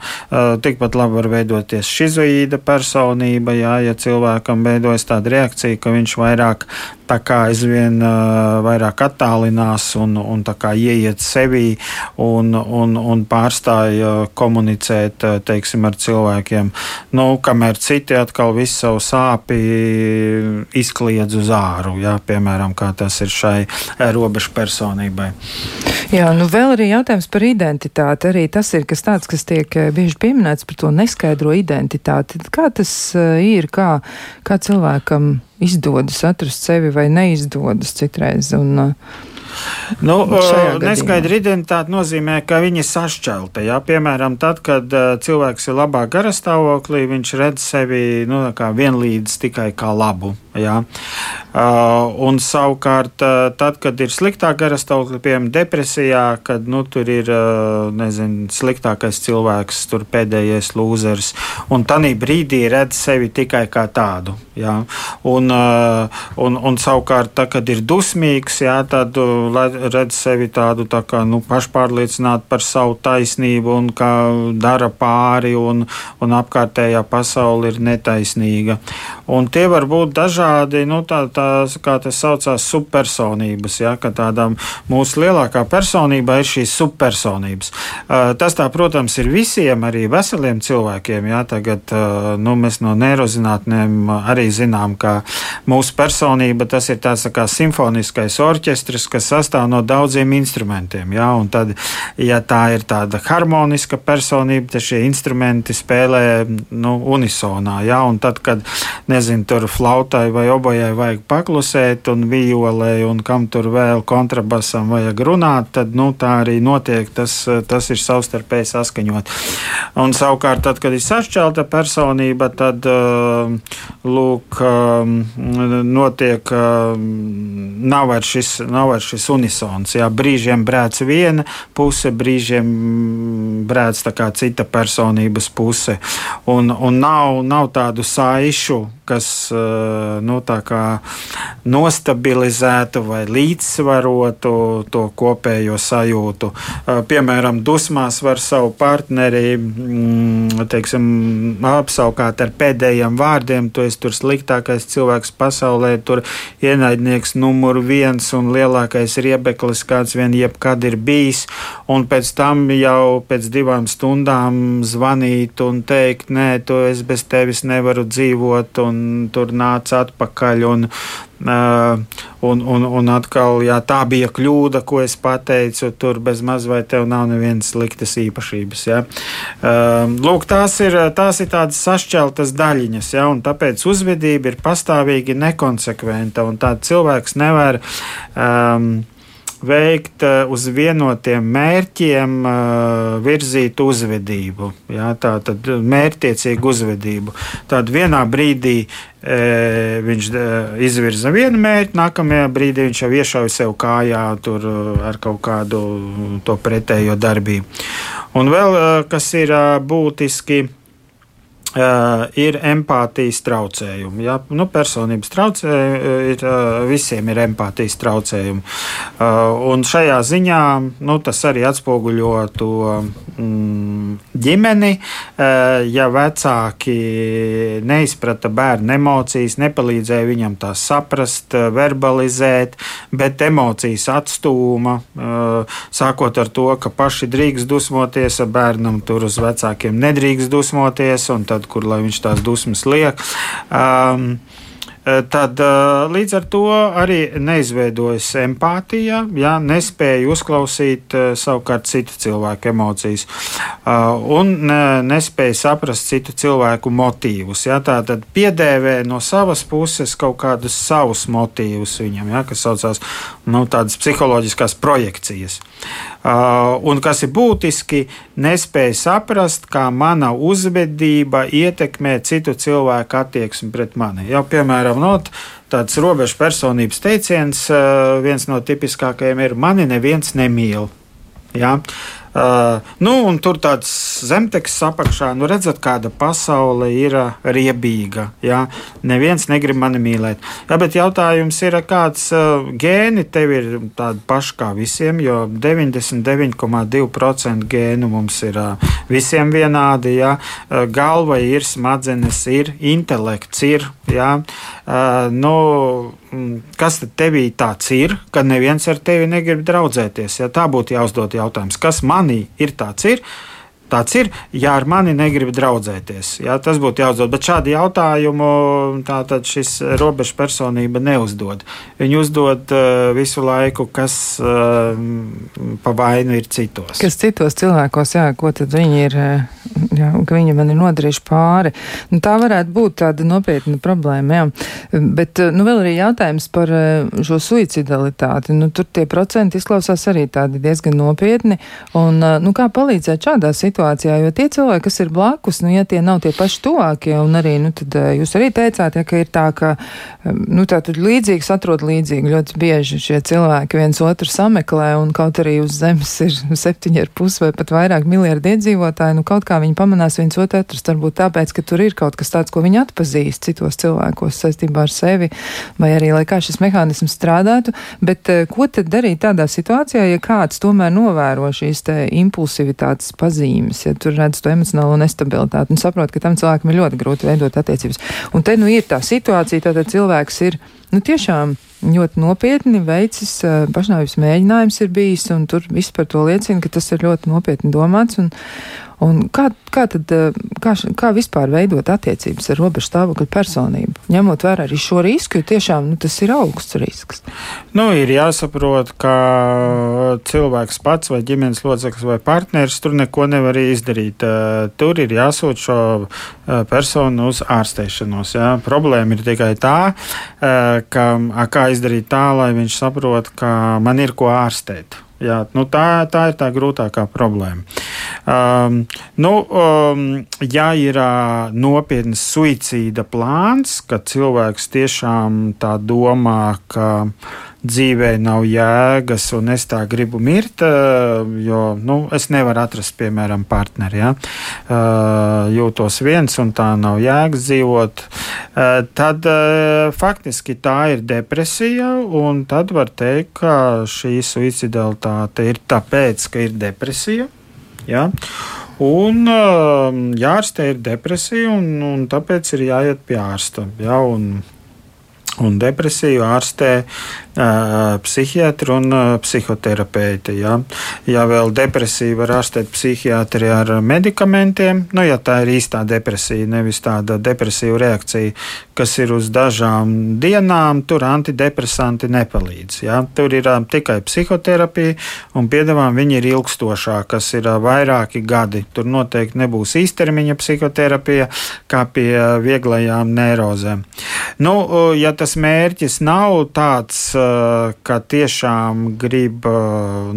tikpat labi var veidoties šizoīda personība, jā, ja cilvēkam veidojas tāda reakcija, ka viņš vairāk tā kā aizvien uh, vairāk attālinās un, un tā kā ieiet sevī un, un, un pārstāja komunicēt, teiksim, ar cilvēkiem. Nu, kamēr citi atkal visu savu sāpi izkliedz uz āru, jā, piemēram, kā tas ir šai robežu personībai. Jā, nu vēl arī jautājums par identitāti. Arī tas ir kas tāds, kas tiek bieži pieminēts par to neskaidro identitāti. Kā tas ir, kā, kā cilvēkam izdodas atrast sevi vai neizdodas citreiz. Un, uh, Nu, neskaidra identitāte nozīmē, ka viņi ir sašķelti. Ja? Piemēram, tad, kad cilvēks ir labā garastāvoklī, viņš redz sevi nu, vienlīdz tikai kā labu. Ja? Uh, un savukārt, tad, kad ir sliktāk garastāvokļa, piemēram, depresijā, kad nu, tur ir nezinu, sliktākais cilvēks, tur pēdējais lūzers, un tādā brīdī redz sevi tikai kā tādu. Ja? Un, un, un savukārt, tad, kad ir dusmīgs, ja, tad redz sevi tādu tā kā, nu, pašpārliecinātu par savu taisnību un kā dara pāri, un, un apkārtējā pasaule ir netaisnīga. Un tie var būt dažādi nu, tā, tās, kā tas saucās, subpersonības. Ja, tādām mūsu lielākā personība ir šīs subpersonības. Uh, tas tā, protams, ir visiem, arī veseliem cilvēkiem. Ja, tagad nu, mēs no neirozinātnēm arī zinām, ka mūsu personība tas ir tāds tā kā simfoniskais orķestris, kas sastāv no daudziem instrumentiem. Ja, un tad, ja tā ir tāda harmoniska personība, tad šie instrumenti spēlē nu, unisonā. Ja, un tad, kad nezinu, tur flautai vai obojai vajag paklusēt, un violē, un kam tur vēl kontrabasam vajag runāt, tad nu, tā arī notiek. Tas, tas ir savstarpēji saskaņot. Un savukārt, tad, kad ir sašķelta personība, tad lūk, notiek, nav vairs šis, nav vairs šis unisons. Jā, brīžiem brēc viena puse, brīžiem brēc cita personības puse. Un, un nav, nav tādu saišu kas eh, nu, nostabilizētu vai līdzsvarotu to kopējo sajūtu. Eh, piemēram, dusmās var savu partneri mm, teiksim, apsaukāt ar pēdējiem vārdiem. Tu esi tur sliktākais cilvēks pasaulē, tur ienaidnieks numur viens un lielākais riebeklis, kāds vien jebkad ir bijis. Un pēc tam jau pēc divām stundām zvanīt un teikt, nē, tu es bez tevis nevaru dzīvot. Un un tur nāca atpakaļ. Un, uh, un, un, un atkal, jā, tā bija kļūda, ko es pateicu. Tur bez maz vai tev nav nevienas sliktas īpašības. Ja? Uh, lūk, tās ir, tās ir tādas sašķeltas daļiņas, ja? un tāpēc uzvedība ir pastāvīgi nekonsekventa. Tāds cilvēks nevar. Um, veikt eh, uz vienotiem mērķiem, eh, virzīt uzvedību. Jā, tā tad mērķtiecīgu uzvedību. Tad vienā brīdī e, viņš izvirza vienu mērķi, nākamajā brīdī viņš jau iešauja sev kājā ar kaut kādu to pretējo darbību. Un vēl kas ir būtiski Uh, ir empātijas traucējumi. Ja? Nu, personības traucējumi ir, uh, visiem ir empātijas traucējumi. Uh, un šajā ziņā nu, tas arī atspoguļo to mm, ģimeni. Uh, ja vecāki neizprata bērnu emocijas, nepalīdzēja viņam tās saprast, verbalizēt, bet emocijas atstūma, uh, sākot ar to, ka paši drīkst dusmoties, bērnam tur uz vecākiem nedrīkst dusmoties. Tad tādu, kur viņš tās dusmas liek. Um, tad eh, līdz ar to arī neizveidojas empātija, ja, nespēja uzklausīt eh, savukārt citu cilvēku emocijas un nespēja saprast citu cilvēku motīvus. Ja, tā tad piedēvē no savas puses kaut kādus savus motīvus viņam, ja, kas saucās nu, tādas psiholoģiskās projekcijas. Un kas ir būtiski, nespēja saprast, kā mana uzvedība ietekmē citu cilvēku attieksmi pret mani. Ja, piemēram, piemēram, no, tāds robežu personības teiciens, viens no tipiskākajiem ir: mani neviens nemīl. Ja? Uh, nu, tur tāds zemteksts apakšā, nu redzat, kāda pasaule ir uh, riebīga. Jā, neviens negrib mani mīlēt. Jā, bet jautājums ir, kāds uh, gēni tev ir tādi paši kā visiem, jo 99,2% gēnu mums ir uh, visiem vienādi. Jā, uh, galva ir, smadzenes ir, intelekts ir. Jā, uh, nu, kas tad tevī tāds ir, ka neviens ar tevi negrib draudzēties? Ja tā būtu jāuzdod jautājums, kas manī ir tāds ir, tāds ir, ja ar mani negrib draudzēties. Jā, tas būtu jāuzdod, bet šādu jautājumu tātad šis robežu personība neuzdod. Viņi uzdod uh, visu laiku, kas uh, pa vainu ir citos. Kas citos cilvēkos, jā, ko tad viņi ir, jā, ka viņi man ir nodarījuši pāri. Nu, tā varētu būt tāda nopietna problēma, jā. Bet, nu, vēl arī jautājums par šo suicidalitāti. Nu, tur tie procenti izklausās arī tādi diezgan nopietni. Un, nu, kā palīdzēt šādā situācijā? Situācijā, jo tie cilvēki, kas ir blakus, nu, ja tie nav tie paši tuvākie, un arī, nu, tad eh, jūs arī teicāt, ja, ka ir tā, ka, nu, tā tad līdzīgs atrod līdzīgi. Ļoti bieži šie cilvēki viens otru sameklē, un kaut arī uz zemes ir septiņi ar pus vai pat vairāk miljardi iedzīvotāji, nu, kaut kā viņi pamanās viens otru atrast, varbūt tāpēc, ka tur ir kaut kas tāds, ko viņi atpazīst citos cilvēkos saistībā ar sevi, vai arī, lai kā šis mehānisms strādātu, bet eh, ko tad darīt tādā situācijā, ja kāds tomēr novēro šīs te impulsivitātes pazīmes? Problēmas, ja tur redz to emocionālo nestabilitāti un saprot, ka tam cilvēkam ir ļoti grūti veidot attiecības. Un te nu ir tā situācija, tātad cilvēks ir, nu tiešām ļoti nopietni veicis pašnāvības mēģinājums ir bijis, un tur viss par to liecina, ka tas ir ļoti nopietni domāts. Un, Un kā, kā, tad, eh, kā, kā vispār veidot attiecības ar robežu stāvokļa personību? Ņemot vērā arī šo risku, jo tiešām nu, tas ir augsts risks. Nu, ir jāsaprot, ka cilvēks pats vai ģimenes loceklis vai partneris tur neko nevar izdarīt. Eh, tur ir jāsūt šo eh, personu uz ārstēšanos. Jā. Problēma ir tikai tā, ka, kā izdarīt tā, lai viņš saprot, ka man ir ko ārstēt. Jā, nu tā, tā ir tā grūtākā problēma. Um, nu, um, ja ir uh, nopietns suicīda plāns, ka cilvēks tiešām tā domā, ka dzīvē nav jēgas, un es tā gribu mirt, jo nu, es nevaru atrast, piemēram, partneri. Ja? Jūtos viens, un tā nav jēgas dzīvot. Tad faktiski tā ir depresija, un tad var teikt, ka šī suicidalitāte ir tāpēc, ka ir depresija. Ja? Un jārastē ir depresija, un, un tāpēc ir jāiet pie ārsta. Ja? Un, un depresiju ārstē psihiatri un psihoterapeiti. Ja. ja vēl depresiju var ārstēt psihiatri ar medikamentiem, nu, ja tā ir īstā depresija, nevis tāda depresīva reakcija, kas ir uz dažām dienām, tur antidepresanti nepalīdz. Ja. Tur ir um, tikai psihoterapija, un piedāvājumi viņi ir ilgstošāki, kas ir uh, vairāki gadi. Tur noteikti nebūs īstermiņa psihoterapija, kā pie vieglajām neirozēm. Nu, ja tas mērķis nav tāds, ka tiešām grib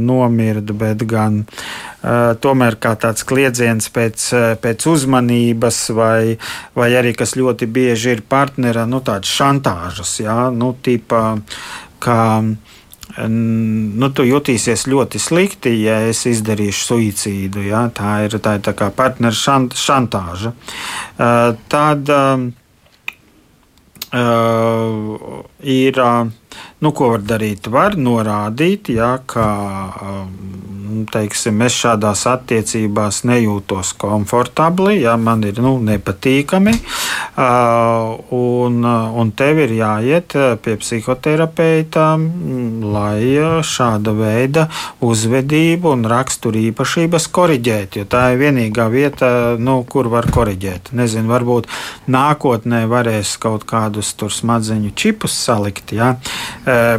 nomirt, bet gan tomēr kā tāds kliedziens pēc, pēc uzmanības, vai, vai arī kas ļoti bieži ir partnera, nu, tādas šantāžas, jā, nu, tipa, kā nu, tu jutīsies ļoti slikti, ja es izdarīšu suicīdu. Ja? Tā ir tā, ir tā kā partneru šant, šantāža. Uh, tad uh, uh, ir, uh, nu, ko var darīt? Var norādīt, ja, ka. Uh, teiksim, es šādās attiecībās nejūtos komfortabli, ja man ir nu, nepatīkami. Un, un tev ir jāiet pie psihoterapeita, lai šāda veida uzvedību un rakstura īpašības korģētu. Jo tā ir vienīgā vieta, nu, kur var korģēt. Nezinu, varbūt nākotnē varēs kaut kādus smadzeņu čipus salikt, ja?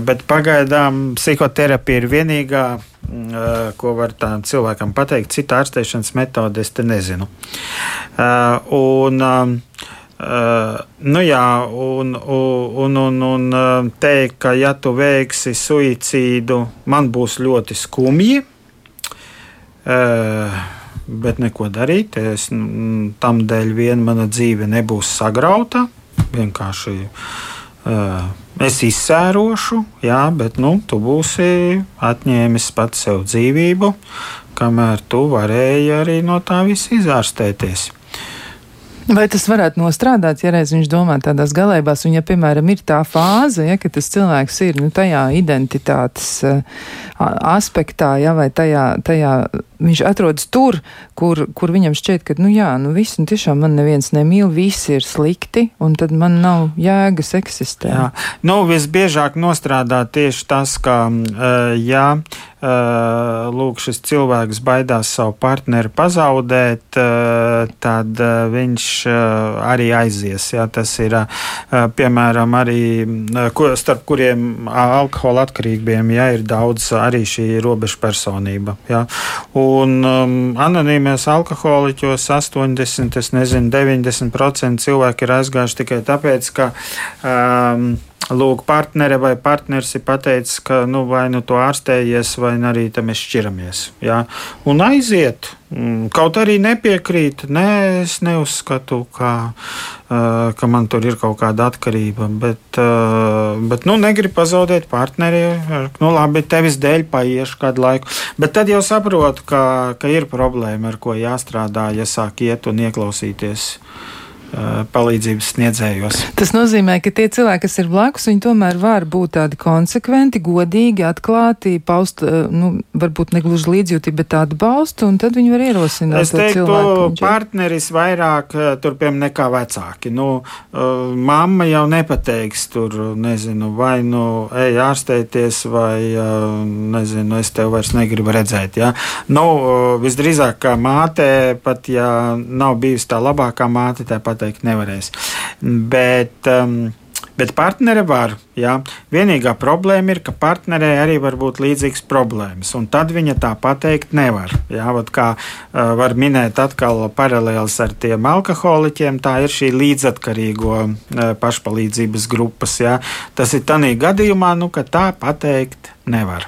Bet pagaidām psihoterapija ir vienīgā Mm, ko var tādam cilvēkam pateikt. Cita ārstēšanas metode es te nezinu. Un, nu jā, un, un, un, un teikt, ka ja tu veiksi suicīdu, man būs ļoti skumji. Bet neko darīt. Es, tam dēļ vien mana dzīve nebūs sagrauta. Vienkārši uh, Es izsērošu, jā, bet nu, tu būsi atņēmis pats sev dzīvību, kamēr tu varēji arī no tā visa izārstēties. Vai tas varētu nostrādāt, ja reiz viņš domā tādās galībās, un ja, piemēram, ir tā fāze, ja, ka tas cilvēks ir nu, tajā identitātes uh, aspektā, ja, vai tajā, tajā viņš atrodas tur, kur, kur viņam šķiet, ka, nu jā, nu viss, nu tiešām man neviens nemīl, visi ir slikti, un tad man nav jēgas eksistēt. Jā, nu visbiežāk nostrādā tieši tas, ka, uh, ja uh, lūk, šis cilvēks baidās savu partneri pazaudēt, uh, tad uh, viņš arī aizies. Jā, tas ir piemēram arī starp kuriem alkohola atkarīgiem jā, ir daudz arī šī robeža personība. Jā. Un um, anonīmēs alkoholiķos 80, es nezinu, 90% cilvēki ir aizgājuši tikai tāpēc, ka um, Lūk, partnere vai partneris ir pateicis, ka nu, vai nu to ārstējies, vai arī tam mēs šķiramies. Ja? Un aiziet. Mm, kaut arī nepiekrīt, nē, es neuzskatu, ka, ka man tur ir kaut kāda atkarība. Bet, bet nu, negribu pazaudēt partneri. Nu, labi, tevis dēļ paiešu kādu laiku. Bet tad jau saprotu, ka, ka ir problēma, ar ko jāstrādā, ja sāk iet un ieklausīties palīdzības sniedzējos. Tas nozīmē, ka tie cilvēki, kas ir blakus, viņi tomēr var būt tādi konsekventi, godīgi, atklāti, paust, nu, varbūt ne gluži līdzjūtību, bet tādu balstu, un tad viņi var ierosināt. Es teiktu, cilvēku, partneris vairāk turpiem nekā vecāki. Nu, mamma jau nepateiks tur, nezinu, vai nu ej ārstēties, vai, nezinu, es tev vairs negribu redzēt. Ja? Nu, visdrīzāk kā māte, pat ja nav bijusi tā labākā māte, tāpat pateikt nevarēs. Bet, um, Bet partneri var. Jā. Vienīgā problēma ir, ka partnerē arī var būt līdzīgas problēmas, un tad viņa tā pateikt nevar. Jā, Vat kā uh, var minēt atkal paralēlis ar tiem alkoholiķiem, tā ir šī līdzatkarīgo uh, pašpalīdzības grupas. Jā. Tas ir tādā gadījumā, nu, ka tā pateikt nevar.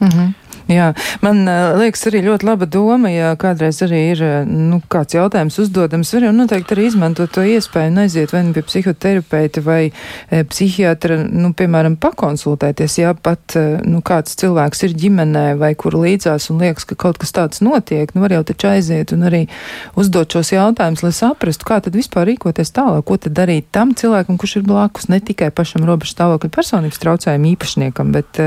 Mm -hmm. Jā, man liekas, arī ļoti laba doma, ja kādreiz arī ir nu, kāds jautājums uzdodams, var jau noteikti arī izmantot to iespēju un aiziet vai nu pie psihoterapeita vai psihiatra, nu, piemēram, pakonsultēties, ja pat nu, kāds cilvēks ir ģimenē vai kur līdzās un liekas, ka kaut kas tāds notiek, nu, var jau taču aiziet un arī uzdot šos jautājumus, lai saprastu, kā tad vispār rīkoties tālāk, ko tad darīt tam cilvēkam, kurš ir blakus, ne tikai pašam robežu stāvokļa personības traucējumu īpašniekam, bet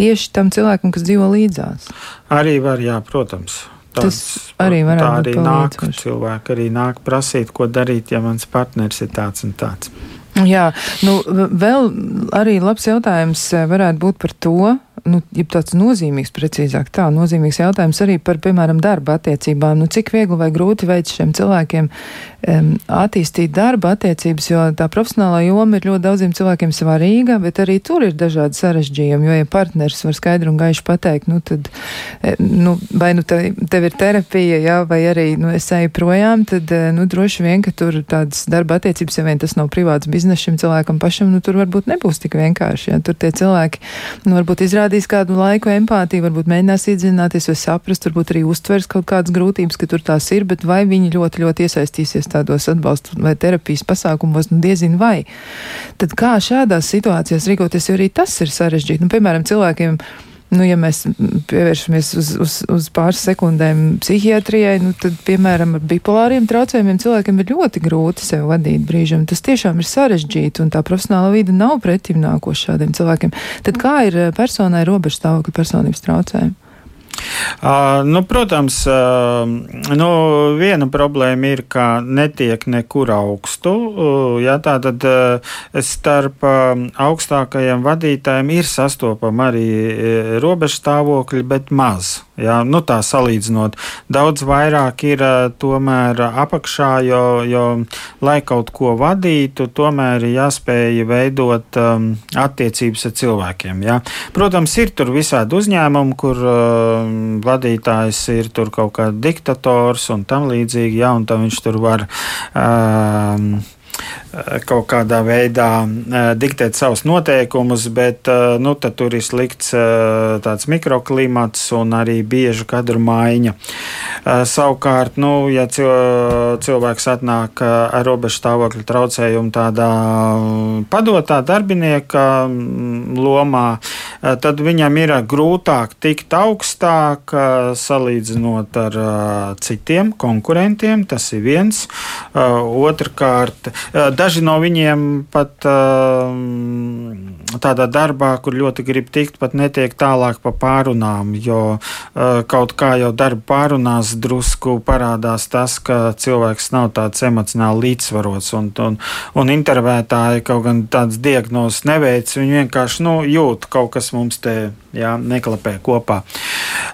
tieši tam cilvēkam, kas dzīvo līdzi līdzās. Arī var, jā, protams. Tāds, Tas arī var būt. Arī nāk, cilvēki arī nāk prasīt, ko darīt, ja mans partneris ir tāds un tāds. Jā, nu vēl arī labs jautājums eh, varētu būt par to, nu, tāds nozīmīgs, precīzāk tā, nozīmīgs jautājums arī par, piemēram, darba attiecībām. Nu, cik viegli vai grūti veids šiem cilvēkiem um, attīstīt darba attiecības, jo tā profesionālā joma ir ļoti daudziem cilvēkiem svarīga, bet arī tur ir dažādi sarežģījumi, jo, ja partneris var skaidri un gaiši pateikt, nu, tad, e, nu, vai nu te, tev ir terapija, jā, vai arī, nu, es eju projām, tad, e, nu, droši vien, ka tur tādas darba attiecības, ja vien tas nav privāts bizness šim cilvēkam pašam, nu, tur varbūt nebūs tik vienkārši, ja tur tie cilvēki, nu, varbūt izrādīt izrādīs kādu laiku empātiju, varbūt mēģinās iedzināties vai saprast, varbūt arī uztvers kaut kādas grūtības, ka tur tās ir, bet vai viņi ļoti, ļoti iesaistīsies tādos atbalstu vai terapijas pasākumos, nu diezin vai. Tad kā šādās situācijās rīkoties, jo arī tas ir sarežģīti. Nu, piemēram, cilvēkiem Nu, ja mēs pievēršamies uz, uz, uz pāris sekundēm psihiatrijai, nu, tad, piemēram, ar bipolāriem traucējumiem cilvēkiem ir ļoti grūti sevi vadīt brīžam. Tas tiešām ir sarežģīti, un tā profesionāla vide nav pretim nākoša šādiem cilvēkiem. Tad kā ir eh, personai robežstāvokļa personības traucējumi? Uh, nu, protams, uh, nu, viena problēma ir, ka netiek nekur augstu. Uh, ja, Tātad uh, starp augstākajiem vadītājiem ir sastopama arī robežstāvokļi, bet maz. Ja, nu, tā salīdzinot, daudz vairāk ir uh, tomēr apakšā, jo, jo, lai kaut ko vadītu, tomēr ir jāspēj veidot um, attiecības ar cilvēkiem. Ja. Protams, ir tur visādi uzņēmumi, kur uh, vadītājs ir tur kaut kāds diktators un tam līdzīgi, ja, un tam viņš tur var. Um, kaut kādā veidā diktēt savus noteikumus, bet nu, tur ir slikts tāds mikroklimats un arī bieža kadru maiņa. Savukārt, nu, ja cilvēks atnāk ar robežu stāvokļa traucējumu tādā padotā darbinieka lomā, tad viņam ir grūtāk tikt augstāk salīdzinot ar citiem konkurentiem. Tas ir viens. Otrkārt, Daži no viņiem pat tādā darbā, kur ļoti grib tikt, pat netiek tālāk pa pārunām, jo kaut kā jau darba pārunās drusku parādās tas, ka cilvēks nav tāds emocionāli līdzsvarots un, un, un intervētāji kaut gan tāds diagnozes neveic, viņi vienkārši nu, jūt kaut kas mums te jā, neklapē kopā.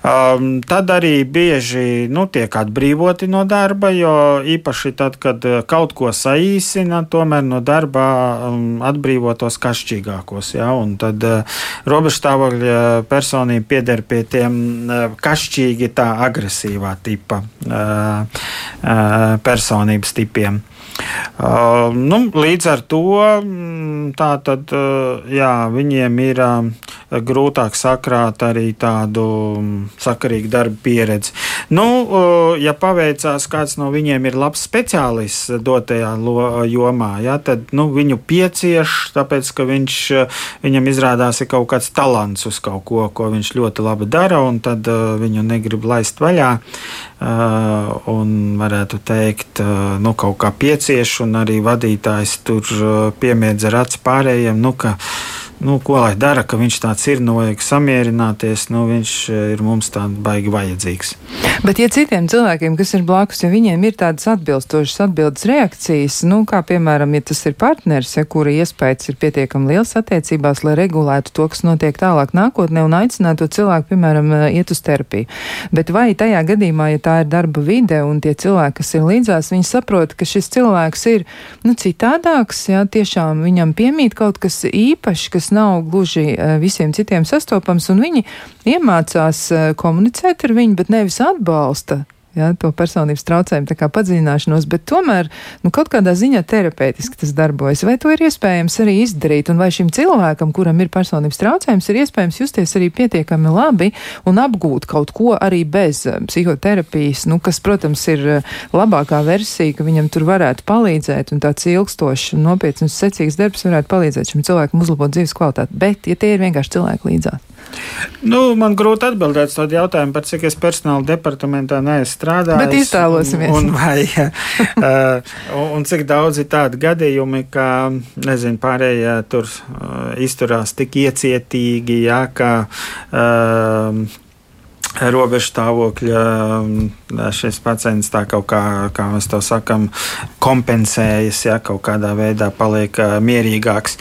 Um, tad arī bieži nu, tiek atbrīvoti no darba, jo īpaši tad, kad kaut ko saīsina, tomēr no darba um, atbrīvotos kašķīgākos. Ja? Un tad uh, robežstāvokļa personība pieder pie tiem uh, kašķīgi tā agresīvā tipa uh, uh, personības tipiem. Uh, nu, līdz ar to mm, tad, uh, jā, viņiem ir uh, grūtāk sakrāt arī tādu mm, sakarīgu darbu pieredzi. Nu, ja paveicās, kāds no viņiem ir labs speciālists dotajā jomā, ja, tad nu, viņu piecieš, tāpēc ka viņš, uh, viņam izrādās ir kaut kāds talants uz kaut ko, ko viņš ļoti labi dara, un tad uh, viņu negrib laist vaļā. Uh, un varētu teikt, uh, nu, kaut kā piecieš, un arī vadītājs tur uh, piemiedz ar acu pārējiem. Nu, ka, nu, ko lai dara, ka viņš tāds ir, nu, vajag samierināties, nu, viņš ir mums tāds baigi vajadzīgs. Bet, ja citiem cilvēkiem, kas ir blakus, ja viņiem ir tādas atbilstošas atbildes reakcijas, nu, kā piemēram, ja tas ir partneris, ja kura iespējas ir pietiekami liels attiecībās, lai regulētu to, kas notiek tālāk nākotnē un aicinātu cilvēku, piemēram, iet uz terapiju. Bet vai tajā gadījumā, ja tā ir darba vide un tie cilvēki, kas ir līdzās, viņi saprot, ka šis cilvēks ir, nu, citādāks, ja tiešām viņam piemīt kaut kas īpašs, kas nav gluži eh, visiem citiem sastopams, un viņi iemācās eh, komunicēt ar viņu, bet nevis atbalsta ja, to personības traucējumu padziļināšanos, bet tomēr nu, kaut kādā ziņā terapeitiski tas darbojas. Vai to ir iespējams arī izdarīt, un vai šim cilvēkam, kuram ir personības traucējums, ir iespējams justies arī pietiekami labi un apgūt kaut ko arī bez eh, psihoterapijas, nu, kas, protams, ir eh, labākā versija, ka viņam tur varētu palīdzēt, un tāds ilgstošs nopietns un secīgs darbs varētu palīdzēt šim cilvēkam uzlabot dzīves kvalitāti. Bet, ja tie ir vienkārši cilvēki līdzās. Nu, man grūti atbildēt uz tādu jautājumu, par cik es personāla departamentā neesmu strādājis. Bet iztēlosimies. Un, vai, uh, un cik daudz ir tādi gadījumi, ka, nezinu, pārējie tur uh, izturās tik iecietīgi, jā, ka uh, robežu stāvokļa šis pacients tā kaut kā, kā mēs to sakam, kompensējas, ja kaut kādā veidā paliek mierīgāks.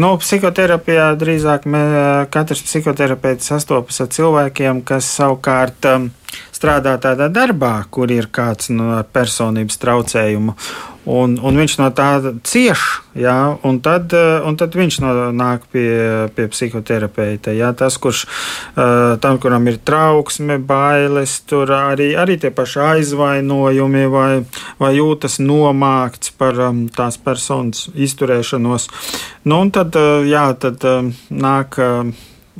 Nu, psihoterapijā drīzāk mē, katrs psihoterapeits sastopas ar cilvēkiem, kas savukārt strādā tādā darbā, kur ir kāds no personības traucējumu un, un viņš no tā cieš, jā, un, tad, eh, un tad viņš nāk pie, pie psihoterapeita. Jā, tas, kurš eh, tam, kuram ir trauksme, bailes, tur arī, arī tie paši aizvainojumi vai, vai jūtas nomākts par um, tās personas izturēšanos. Nu, un tad, eh, jā, tad nāk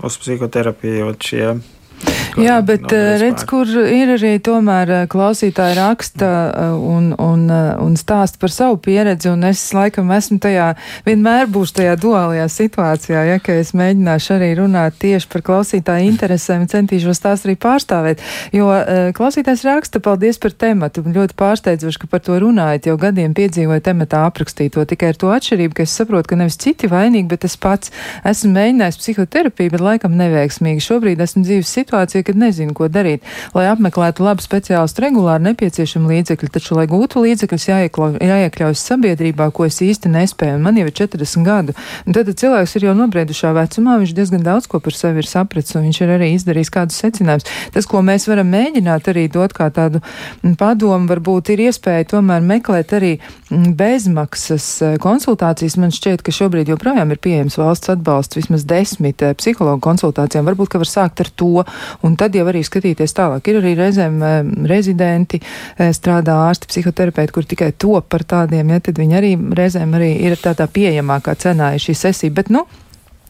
uz psihoterapiju šie Jā, bet redz, kur ir arī tomēr klausītāji raksta un, un, un stāsta par savu pieredzi, un es laikam esmu tajā, vienmēr būšu tajā duālajā situācijā, ja, ka es mēģināšu arī runāt tieši par klausītāju interesēm, centīšos tās arī pārstāvēt, jo klausītājs raksta, paldies par tematu, ļoti pārsteidzoši, ka par to runājat, jo gadiem piedzīvoju tematā aprakstīto, tikai ar to atšķirību, ka es saprotu, ka nevis citi vainīgi, bet es pats esmu mēģinājis psihoterapiju, bet laikam neveiksmīgi. Šobrīd esmu dzīves situācijā, kad nezinu, ko darīt. Lai apmeklētu labu speciālistu regulāri nepieciešami līdzekļi, taču, lai gūtu līdzekļus, jāiekļaujas sabiedrībā, ko es īsti nespēju. Man jau ir 40 gadu. Un tad cilvēks ir jau nobriedušā vecumā, viņš diezgan daudz ko par sevi ir sapratis, un viņš ir arī izdarījis kādus secinājumus. Tas, ko mēs varam mēģināt arī dot kā tādu padomu, varbūt ir iespēja tomēr meklēt arī bezmaksas eh, konsultācijas. Man šķiet, ka šobrīd joprojām ir pieejams valsts atbalsts vismaz desmit eh, psihologu konsultācijām. Varbūt, ka var sākt ar to, un tad jau arī skatīties tālāk. Ir arī reizēm eh, rezidenti, strādā ārsti, psihoterapeiti, kur tikai top par tādiem, ja tad viņi arī reizēm arī ir tādā pieejamākā cenā šī sesija. Bet, nu,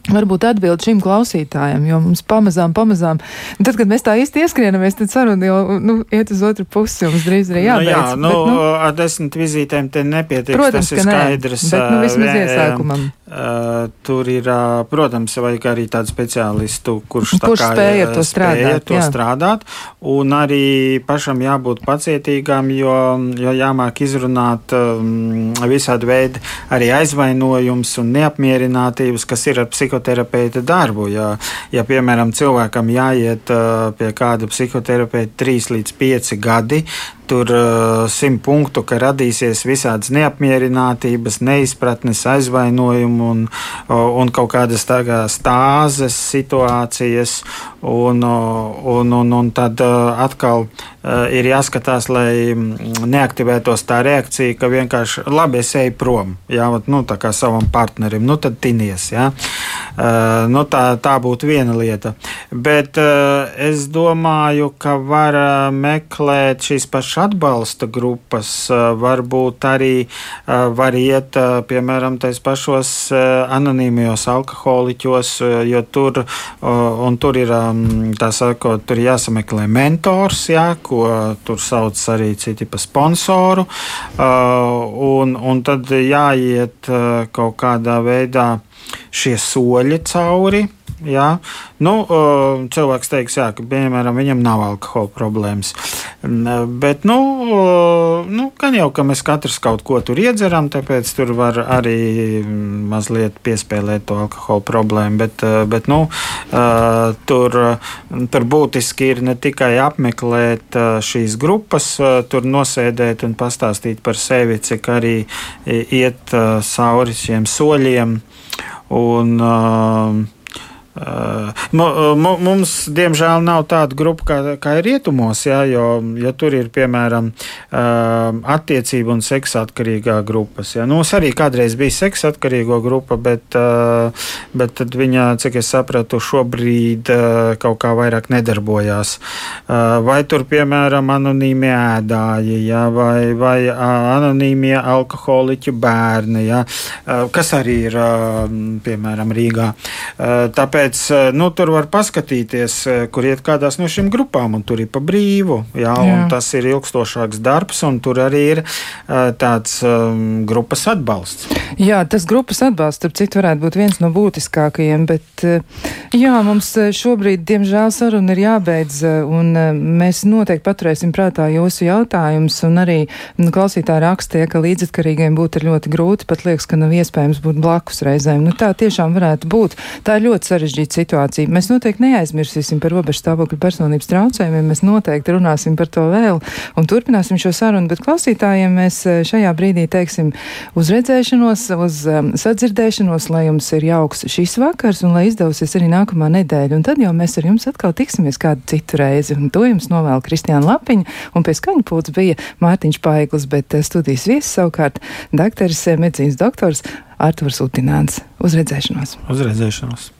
Varbūt atbild šim klausītājam, jo mums pamazām, pamazām, tad, kad mēs tā īsti ieskrienamies, tad saruna jau nu, iet uz otru pusi, mums drīz arī jābeidz. Nu, jā, nu, bet, nu, ar desmit vizītēm te nepietiek, tas ir skaidrs. Ne, bet, nu, vismaz vē, iesākumam. Uh, tur ir, uh, protams, vajag arī tādu speciālistu, kurš, kurš kā, spēja to strādāt. Spēja to jā. strādāt, un arī pašam jābūt pacietīgam, jo, jo jāmāk izrunāt um, visādi veidi arī aizvainojums un neapmierinātības, kas ir ar psiho psihoterapeita darbu. Ja, ja piemēram, cilvēkam jāiet uh, pie kāda psihoterapeita 3 līdz 5 gadi, tur uh, simt punktu, ka radīsies visādas neapmierinātības, neizpratnes, aizvainojumu un, uh, un kaut kādas stāzes situācijas. Un, uh, un, un, un tad uh, atkal uh, ir jāskatās, lai mm, neaktivētos tā reakcija, ka vienkārši labi es eju prom, jā, nu, tā kā savam partnerim, nu tad tinies. Jā. Nu, tā, tā būtu viena lieta. Bet es domāju, ka var meklēt šīs pašas atbalsta grupas, varbūt arī var iet, piemēram, tais pašos anonīmajos alkoholiķos, jo tur, tur ir, tā sakot, tur jāsameklē mentors, jā, ko tur sauc arī citi pa sponsoru, un, un tad jāiet kaut kādā veidā šie soļi cauri. Jā. Nu, cilvēks teiks, jā, ka piemēram, viņam nav alkohola problēmas. Bet, nu, nu, gan jau, ka mēs katrs kaut ko tur iedzeram, tāpēc tur var arī mazliet piespēlēt to alkohola problēmu. Bet, bet nu, tur, tur būtiski ir ne tikai apmeklēt šīs grupas, tur nosēdēt un pastāstīt par sevi, cik arī iet cauri šiem soļiem Un, Uh, mums, diemžēl, nav tāda grupa, kā, kā ir rietumos, jā, jo ja tur ir, piemēram, attiecība un seksa atkarīgā grupas. Jā. Nu, mums arī kādreiz bija seksa atkarīgo grupa, bet, bet viņa, cik es sapratu, šobrīd kaut kā vairāk nedarbojās. Vai tur, piemēram, anonīmie ēdāji, jā, vai, vai anonīmie alkoholiķu bērni, jā, kas arī ir, piemēram, Rīgā. Tāpēc Tāpēc eh, nu, tur var paskatīties, eh, kur iet kādās no šīm grupām, un tur ir pa brīvu. Jā, jā. Tas ir ilgstošāks darbs, un tur arī ir eh, tāds um, grupas atbalsts. Jā, tas grupas atbalsts, starp citu, varētu būt viens no būtiskākajiem, bet jā, mums šobrīd, diemžēl, saruna ir jābeidz, un mēs noteikti paturēsim prātā jūsu jautājumus, un arī nu, klausītāji rakstīja, ka līdzatkarīgiem būtu ļoti grūti, pat liekas, ka nav iespējams būt blakus reizēm. Nu, tā tiešām varētu būt. Tā ir ļoti sarežģīta sarežģīta situācija. Mēs noteikti neaizmirsīsim par robežu stāvokļa personības traucējumiem, mēs noteikti runāsim par to vēl un turpināsim šo sarunu, bet klausītājiem mēs eh, šajā brīdī teiksim uz redzēšanos, uz um, sadzirdēšanos, lai jums ir jauks šis vakars un lai izdevusies arī nākamā nedēļa. Un tad jau mēs ar jums atkal tiksimies kādu citu reizi. Un to jums novēl Kristiāna Lapiņa un pie skaņu pūts bija Mārtiņš Paiglis, bet eh, studijas viesis savukārt dakteris, eh, medicīnas doktors Arturs Utināns. Uz redzēšanos! Uz redzēšanos!